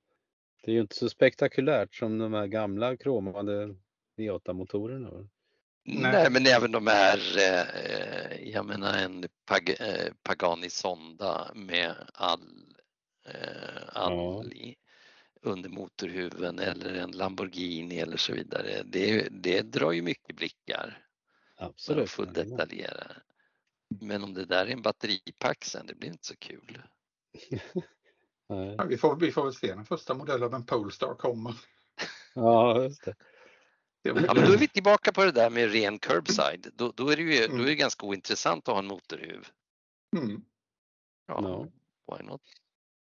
Det är ju inte så spektakulärt som de här gamla kromade V8-motorerna. Nej. Nej. men även de här, eh, jag menar en Pag, eh, Pagani Sonda med all, eh, all Ja. under motorhuven eller en Lamborghini eller så vidare. Det, det drar ju mycket blickar för att Absolut. jajamän. detaljera. Men om det där är en batteripack sen, det blir inte så kul. Nej. Ja, vi, får, vi får väl se när första modell av en Polestar kommer. Ja, just det. Ja, men då är vi tillbaka på det där med ren curbside. Då, då är det ju då Mm. är det ganska ointressant att ha en motorhuv. Mm. Ja, Ja. why not?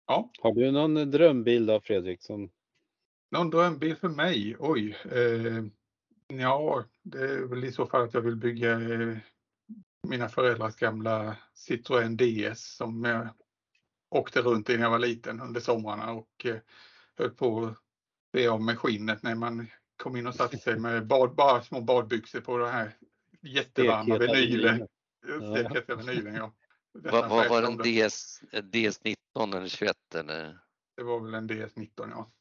Ja, Har du någon drömbild av Fredrik? Som... någon drömbil för mig? Oj. Eh, ja, det är väl i så fall att jag vill bygga eh, mina föräldrars gamla Citroën DS som jag åkte runt i när jag var liten under somrarna och eh, höll på att be av med skinnet när man kom in och satte sig med bad, bara små badbyxor på det här jättevarma vinylen. Stekheta vinylen, ja. Vad, var det, en det? DS, DS19 eller 21 eller? Det var väl en DS19, ja.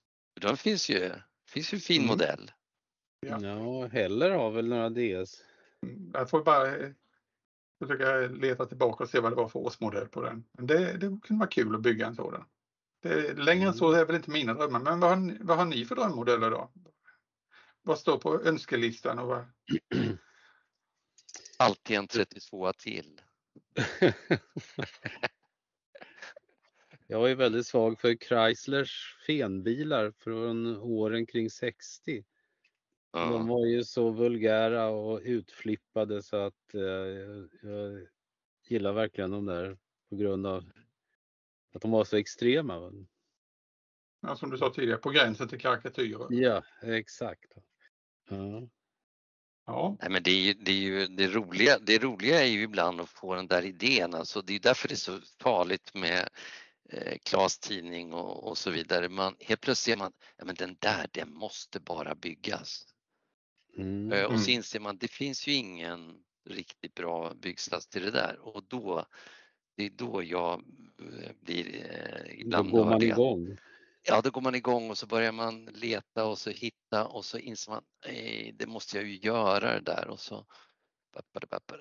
De finns ju, finns ju fin Mm. modell. Ja. Ja, Heller har väl några DS. Jag får bara eh, försöka leta tillbaka och se vad det var för årsmodell på den. Men det, det kunde vara kul att bygga en sådan. Det, längre än så är väl inte mina drömmar. Men vad har, ni- vad har ni för drömmodeller då? Vad står på önskelistan? Och vad... Alltid en 32 till. Jag är väldigt svag för Chryslers fenbilar från åren kring 60. De var ju så vulgära och utflippade så att eh, jag gillar verkligen de där på grund av att de var så extrema. Ja, som du sa tidigare, på gränsen till karikatyrer. Ja, exakt. Ja. Ja, Nej, men det, är ju, det, är ju, det, roliga, det roliga är ju ibland att få den där idén. Alltså, det är därför det är så farligt med eh, Klas tidning och, och så vidare. Man, helt plötsligt ser man ja, men den där, den måste bara byggas. Mm. Eh, Och så Mm. inser man det finns ju ingen riktigt bra byggsats till det där och då det är då jag eh, blir eh, Då ibland går man igång. Ja, då går man igång och så börjar man leta och så hitta och så inser man "Nej, det måste jag ju göra det där och så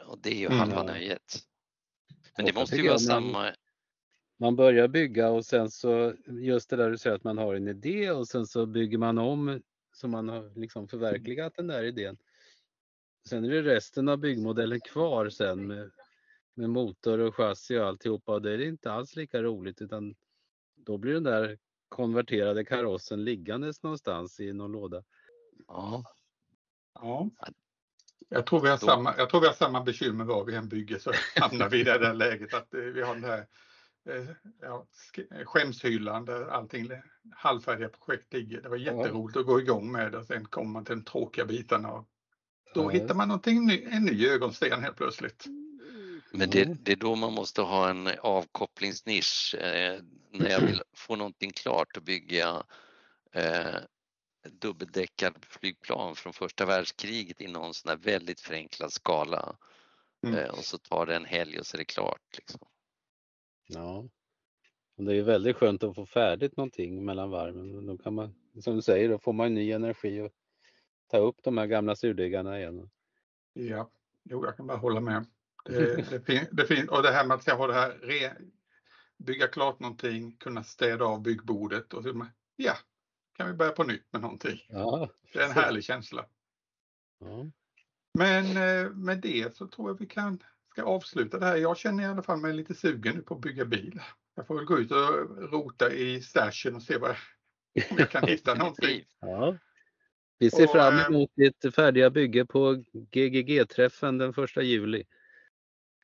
och det är ju Mm. halva Ja. nöjet. Men det måste ju vara samma. Man börjar bygga och sen så just det där du säger att man har en idé och sen så bygger man om så man har liksom förverkligat den där idén. Sen är det resten av byggmodellen kvar sen med, med motor och chassi och alltihopa och det är inte alls lika roligt utan då blir den där konverterade karossen liggandes någonstans i någon låda. Ja, ja. Jag tror, vi har samma, jag tror vi har samma bekymmer var vi än bygger så hamnar vi i det där läget att eh, vi har den här eh, ja, sk- skämshyllan där allting halvfärdiga projekt ligger. Det var jätteroligt att gå igång med det och sen kommer man till de tråkiga bitarna och då Ja, hittar man någonting ny, en ny ögonsten helt plötsligt. Men det, det är då man måste ha en avkopplingsnisch. Eh, när jag vill få någonting klart då bygger jag eh, dubbeldäckad flygplan från första världskriget i någon sån här väldigt förenklad skala. Mm. Eh, och så tar det en helg och så är det klart. Liksom. Ja. Och det är ju väldigt skönt att få färdigt någonting mellan varven. Då kan man, som du säger, då får man ny energi och ta upp de här gamla surdegarna igen. Ja, jo, jag kan bara hålla med. Det, det, fin, det fin, och det här med att ha det här, re, bygga klart någonting, kunna städa av byggbordet och så, ja, kan vi börja på nytt med någonting. Ja, Det är en härlig känsla. ja. Men eh, med det så tror jag vi kan ska avsluta det här. Jag känner i alla fall mig lite sugen nu på att bygga bil. Jag får väl gå ut och rota i stashen och se vad, om jag kan hitta någonting. ja. Vi ser Och, fram eh, emot ditt färdiga bygge på GGG-träffen den första juli.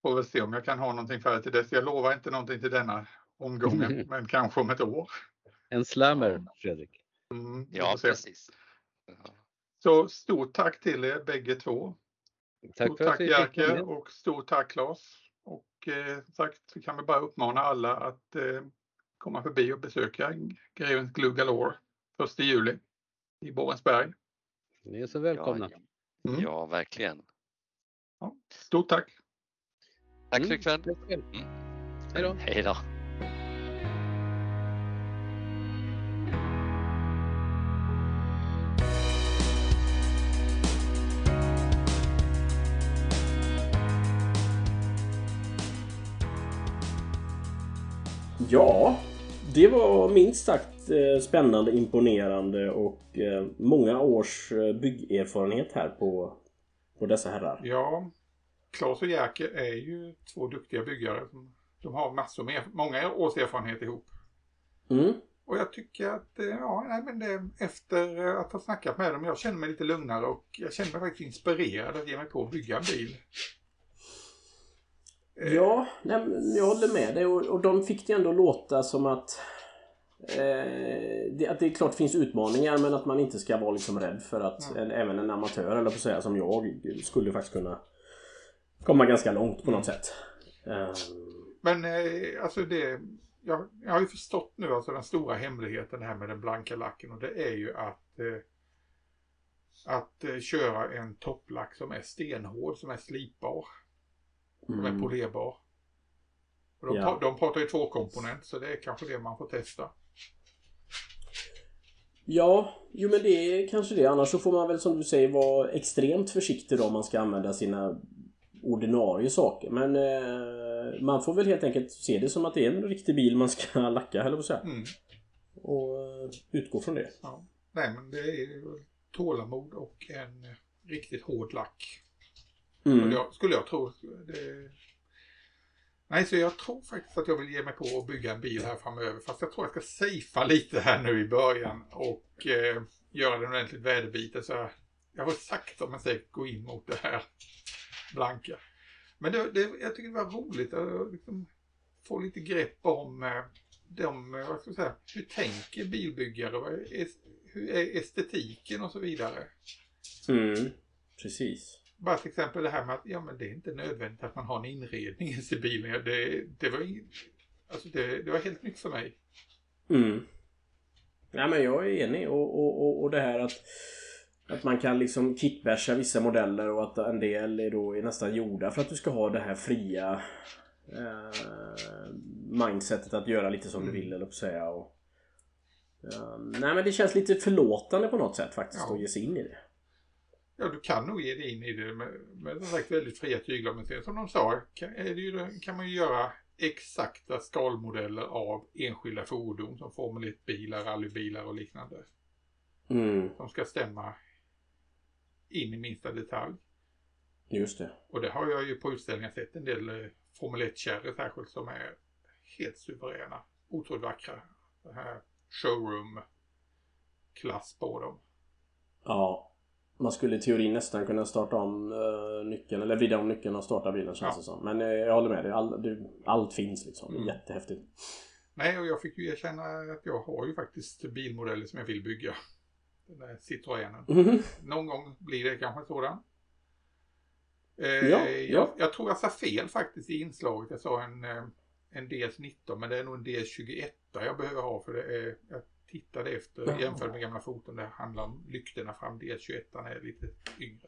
Får väl se om jag kan ha någonting färdigt till dess. Jag lovar inte någonting till denna omgången, men kanske om ett år. En slammer, Fredrik. Mm, Ja, precis. Ja. Så stort tack till er bägge två. Tack Stort tack Jerker med. och stort tack Claes. Och eh, som sagt så kan vi bara uppmana alla att eh, komma förbi och besöka Grevens Glue Galore 1 juli i Borensberg. Ni är så välkomna. Ja, Mm. ja, verkligen. Stort tack! Tack för Mm, ikväll. tack själv. Mm. Hej då. Hej då. Ja, det var minst sagt eh, spännande, imponerande och eh, många års eh, byggerfarenhet här på, på dessa herrar. Ja, Claes och Jerker är ju två duktiga byggare. De har massor med, många års erfarenhet ihop. Mm. Och jag tycker att, eh, ja, nej, men det, efter att ha snackat med dem, jag känner mig lite lugnare och jag känner mig faktiskt inspirerad att ge mig på att bygga en bil. Eh, Ja, nej, jag håller med dig och, och de fick det ändå låta som att eh, det, att det är klart finns utmaningar men att man inte ska vara liksom rädd för att en, även en amatör eller på säga som jag skulle faktiskt kunna komma ganska långt på något sätt. Eh, Men eh, alltså det, jag, jag har ju förstått nu alltså den stora hemligheten här med den blanka lacken och det är ju att eh, att eh, köra en topplack som är stenhård, som är slipbar, som är mm. polerbar. Och de, Ja. de pratar ju tvåkomponent så det är kanske det man får testa. Ja, jo men det är kanske det. Annars så får man väl som du säger vara extremt försiktig då om man ska använda sina ordinarie saker. Men eh, man får väl helt enkelt se det som att det är en riktig bil man ska lacka, att säga. Mm. Och eh, utgå från det. Ja. Nej men det är tålamod och en riktigt hård lack. Mm. Skulle, jag, skulle jag tro. Det... Nej, så jag tror faktiskt att jag vill ge mig på att bygga en bil här framöver. Fast jag tror jag ska safea lite här nu i början och eh, göra den ordentligt väderbitet. Så jag jag får sakta men säkert gå in mot det här blanka. Men det, det, jag tycker det var roligt att liksom få lite grepp om eh, de, eh, vad ska jag säga, hur tänker bilbyggare? Hur är estetiken och så vidare? Mm, precis. Bara till exempel det här med att ja, men det är inte nödvändigt att man har en inredning i bilen. Det, det, var, alltså det, det var helt nytt för mig. Mm. Ja, men jag är enig och, och, och, och det här att att man kan liksom kitbasha vissa modeller och att en del är då är nästan gjorda för att du ska ha det här fria eh, mindsetet att göra lite som du Mm. vill eller på säga. Och, eh, nej men det känns lite förlåtande på något sätt faktiskt Ja. att ge sig in i det. Ja, du kan nog ge dig in i det med, med som sagt väldigt fria tyglar. Men som de sa kan, ju, kan man ju göra exakta skalmodeller av enskilda fordon som Formel 1-bilar, rallybilar och liknande. Mm, Som ska stämma in i minsta detalj. just det. Och det har jag ju på utställningar sett en del eh, Formel 1-kärror särskilt som är helt suveräna. Otroligt vackra. Showroom-klass på dem. Ja. Man skulle i teorin nästan kunna starta om uh, nyckeln, eller vrida om nyckeln och starta bilen känns Ja. det som. Men eh, jag håller med dig. All, det, allt finns liksom. Mm. jättehäftigt. Nej, och jag fick ju erkänna att jag har ju faktiskt bilmodeller som jag vill bygga. Den där Citroënen. Mhm. Någon gång blir det kanske sådan. Eh, Ja, ja. Jag, jag tror jag sa fel faktiskt i inslaget. Jag sa en, eh, en DS19 men det är nog en DS21 jag behöver ha för det är, jag tittade efter Ja. jämfört med gamla foton. Det handlar om lyktorna fram. DS21 är lite yngre.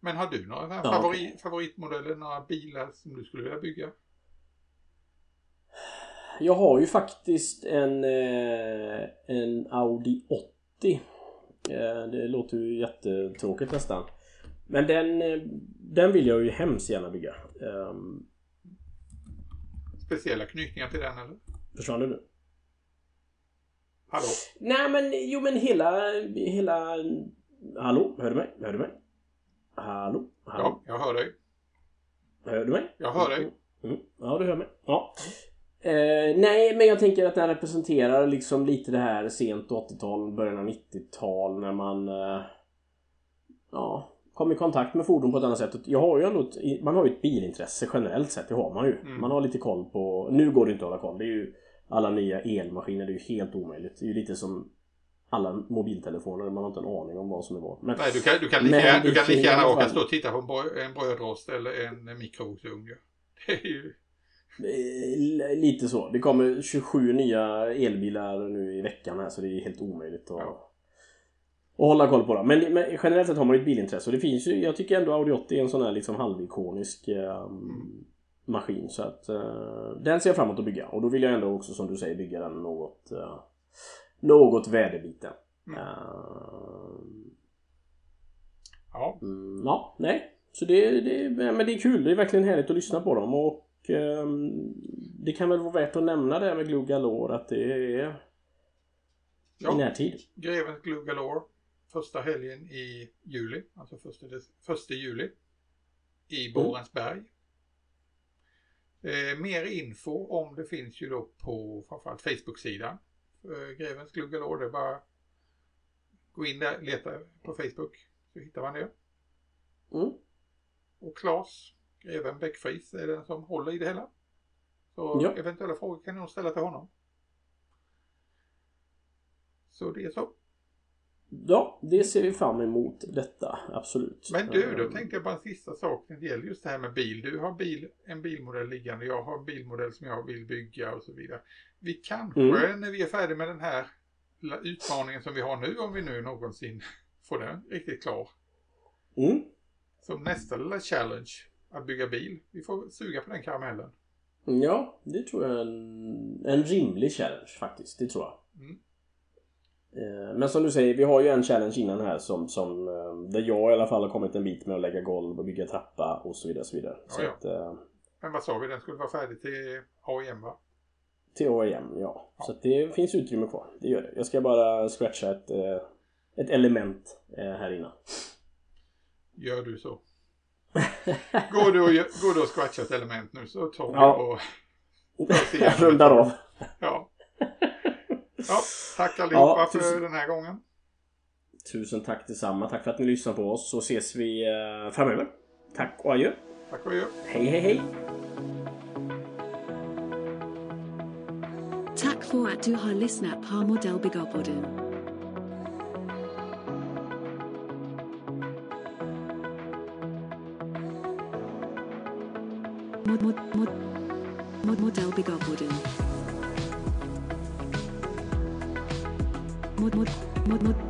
Men har du några Ja, favori, favoritmodeller, några bilar som du skulle vilja bygga? Jag har ju faktiskt en, eh, en Audi 80. Eh, det låter ju jättetråkigt nästan. Men den, eh, den vill jag ju hemskt gärna bygga. Um, Speciella knytningar till den eller? försvann du nu? Hallå? Nej men jo men hela, hela... Hallå? Hör du mig? Hör du mig? Hallå? Hallå? Ja, jag hör dig. Hör du mig? Jag hör dig. Mm. Ja, du hör mig. Ja. Eh, nej, men jag tänker att den representerar liksom lite det här sent 80-tal, början av 90-tal när man eh, ja, kom i kontakt med fordon på ett annat sätt. Jag har ju ändå man har ju ett bilintresse generellt sett, det har man ju. Mm. Man har lite koll på, nu går det inte att hålla koll, det är ju alla nya elmaskiner, det är ju helt omöjligt. Det är ju lite som alla mobiltelefoner, man har inte en aning om vad som är vad. Men, Nej, du kan, du kan lika, Men du kan lika gärna åka fall- stå och titta på en, brö, en brödrost eller en mikrovågsugn. Det är ju... Eh, Lite så. Det kommer 27 nya elbilar nu i veckan här så det är helt omöjligt att, Ja. att hålla koll på dem. Men, men generellt sett har man ju ett bilintresse och det finns ju, jag tycker ändå Audi 80 är en sån här liksom halvikonisk Mm. maskin. Så att eh, den ser jag fram emot att bygga och då vill jag ändå också som du säger bygga den något eh, något väderbiten. Mm. Eh, Ja, Mm, ja, nej. Så det, det, men det är kul. Det är verkligen härligt att lyssna på dem. Och ehm, det kan väl vara värt att nämna det med Glue Galore att det är i ja. närtid. Grevens Glue Galore. Första helgen i juli, alltså första, första juli. I Borensberg. Eh, mer info om det finns ju då på framförallt Facebook-sidan. Eh, Grevens Glue Galore, det är bara gå in där, leta på Facebook så hittar man det. Mm. Och Claes, greven Bäckfries, är den som håller i det hela. Så Ja. eventuella frågor kan ni nog ställa till honom. Så det är så. Ja, det ser vi fram emot detta. Absolut. Men du, då Ehm, tänkte jag på en sista sak när det gäller just det här med bil. Du har bil, en bilmodell liggande, jag har en bilmodell som jag vill bygga och så vidare. Vi kanske, Mm. när vi är färdiga med den här utmaningen som vi har nu, om vi nu någonsin får den riktigt klar, Mm. som nästa lilla challenge, att bygga bil. Vi får suga på den karamellen. Ja, det tror jag är en, en rimlig challenge faktiskt. Det tror jag. Mm. Eh, Men som du säger, vi har ju en challenge innan här som, som eh, där jag i alla fall har kommit en bit med att lägga golv och bygga trappa och så vidare. Så vidare. Så Ja, ja. att, eh, Men vad sa vi, den skulle vara färdig till AIM va? Till OEM, ja. Så att det finns utrymme kvar. Det gör det. Jag ska bara scratcha ett, ett element här innan. Gör du så. Går du och, går du och scratchar ett element nu så tar vi Ja. och... Jag rundar av. Ja. ja. Tack allihopa Ja, för tusen- den här gången. Tusen tack detsamma. Tack för att ni lyssnar på oss. Så ses vi eh, framöver. Tack och adjö. Tack och adjö. Hej, hej, hej. Tack för att du har lyssnat på Modellbyggarpodden. Mod, mod, mod, mod, Modellbyggarpodden. Mod, mod, mod, mod,